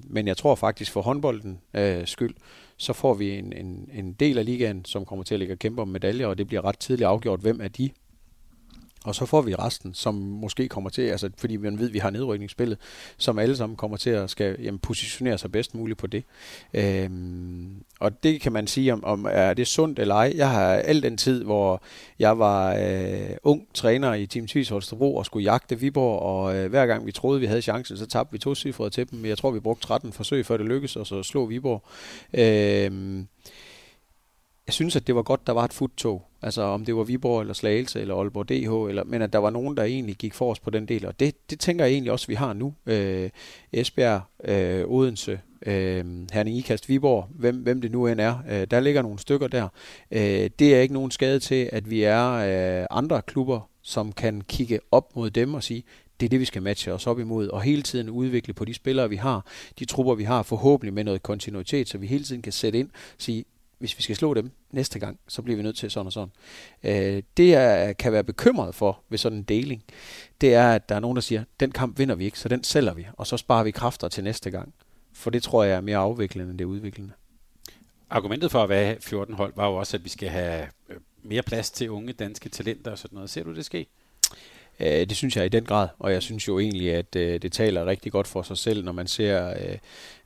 Men jeg tror faktisk for håndbolden skyld, så får vi en, en, en del af ligaen, som kommer til at ligge og kæmpe om medaljer, og det bliver ret tidligt afgjort, hvem er de og så får vi resten, som måske kommer til, altså fordi man ved, at vi har nedrykningsspillet, som alle sammen kommer til at skal jamen, positionere sig bedst muligt på det. Øhm, og det kan man sige, om, om er det sundt eller ej. Jeg har al den tid, hvor jeg var øh, ung træner i Team Tvis Holstebro og skulle jagte Viborg, og øh, hver gang vi troede, vi havde chancen, så tabte vi to cifre til dem. Jeg tror, vi brugte 13 forsøg, før det lykkedes, og så slog Viborg. Øh, jeg synes, at det var godt, der var et futtog. Altså om det var Viborg eller Slagelse eller Aalborg DH, eller, men at der var nogen, der egentlig gik for os på den del. Og det, det tænker jeg egentlig også, vi har nu. Øh, Esbjerg, øh, Odense, øh, Herning Ikast, Viborg, hvem, hvem det nu end er. Øh, der ligger nogle stykker der. Øh, det er ikke nogen skade til, at vi er øh, andre klubber, som kan kigge op mod dem og sige, det er det, vi skal matche os op imod, og hele tiden udvikle på de spillere, vi har, de trupper, vi har, forhåbentlig med noget kontinuitet, så vi hele tiden kan sætte ind og sige, hvis vi skal slå dem næste gang, så bliver vi nødt til sådan og sådan. Øh, det, jeg kan være bekymret for ved sådan en deling, det er, at der er nogen, der siger, den kamp vinder vi ikke, så den sælger vi, og så sparer vi kræfter til næste gang. For det tror jeg er mere afviklende, end det udviklende. Argumentet for at være 14 hold var jo også, at vi skal have øh, mere plads til unge danske talenter og sådan noget. Ser du det ske? Øh, det synes jeg i den grad, og jeg synes jo egentlig, at øh, det taler rigtig godt for sig selv, når man ser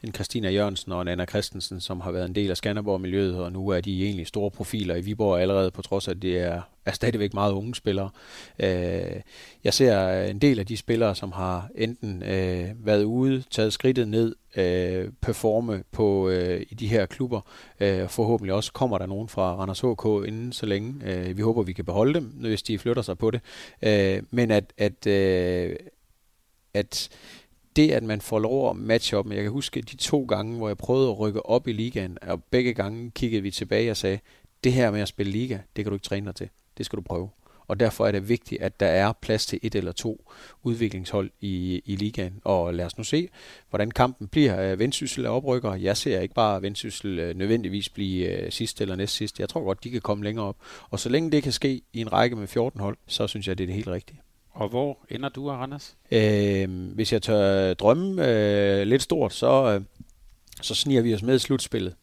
en Christina Jørgensen og en Anna Christensen, som har været en del af Skanderborg-miljøet, og nu er de egentlig store profiler i Viborg allerede, på trods af, at det er, er stadigvæk meget unge spillere. Øh, jeg ser en del af de spillere, som har enten øh, været ude, taget skridtet ned, øh, performe på øh, i de her klubber. Øh, forhåbentlig også kommer der nogen fra Randers HK inden så længe. Øh, vi håber, vi kan beholde dem, hvis de flytter sig på det. Øh, men at, at, øh, at det, at man får lov at matche op, men jeg kan huske de to gange, hvor jeg prøvede at rykke op i ligaen, og begge gange kiggede vi tilbage og sagde, det her med at spille liga, det kan du ikke træne dig til. Det skal du prøve. Og derfor er det vigtigt, at der er plads til et eller to udviklingshold i, i ligaen. Og lad os nu se, hvordan kampen bliver. Øh, Vendsyssel er oprykker. Jeg ser ikke bare Vendsyssel øh, nødvendigvis blive øh, sidst eller næst sidst. Jeg tror godt, de kan komme længere op. Og så længe det kan ske i en række med 14 hold, så synes jeg, det er det helt rigtige. Og hvor ender du, Randers? Øh, hvis jeg tør drømme øh, lidt stort, så, øh, så sniger vi os med i slutspillet.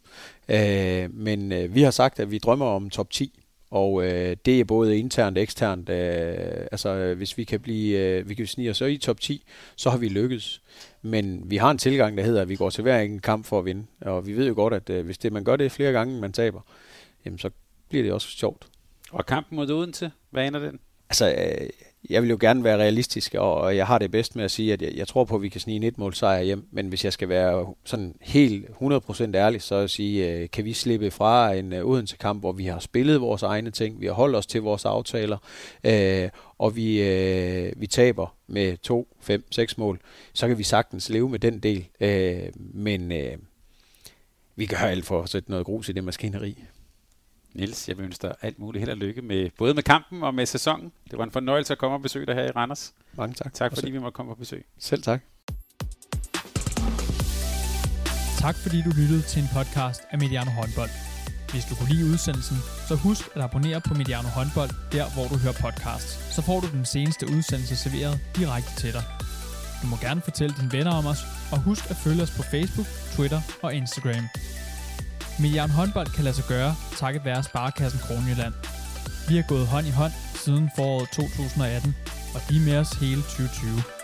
Øh, men øh, vi har sagt, at vi drømmer om top 10. Og øh, det er både internt og eksternt. Øh, altså, hvis vi kan blive, øh, vi kan snige os i top 10, så har vi lykkes. Men vi har en tilgang, der hedder, at vi går til hver en kamp for at vinde. Og vi ved jo godt, at øh, hvis det, man gør det flere gange, man taber, jamen, så bliver det også sjovt. Og kampen mod Odense, hvad ender den? Altså, øh, jeg vil jo gerne være realistisk, og jeg har det bedst med at sige, at jeg, jeg tror på, at vi kan snige en et mål sejr hjem, men hvis jeg skal være sådan helt 100% ærlig, så at sige, øh, kan vi slippe fra en uh, Odense-kamp, hvor vi har spillet vores egne ting, vi har holdt os til vores aftaler, øh, og vi, øh, vi taber med 2, 5, 6 mål, så kan vi sagtens leve med den del, øh, men øh, vi gør alt for at sætte noget grus i det maskineri. Niels, jeg vil ønske dig alt muligt held og lykke med både med kampen og med sæsonen. Det var en fornøjelse at komme og besøge dig her i Randers. Mange tak. Tak fordi vi måtte komme på besøg. Selv tak. Tak fordi du lyttede til en podcast af Mediano Håndbold. Hvis du kunne lide udsendelsen, så husk at abonnere på Mediano Håndbold, der hvor du hører podcasts. Så får du den seneste udsendelse serveret direkte til dig. Du må gerne fortælle dine venner om os, og husk at følge os på Facebook, Twitter og Instagram. Mediano Håndbold kan lade sig gøre, takket være Sparkassen Kronjylland. Vi har gået hånd i hånd siden foråret 2018, og de er med os hele 2020.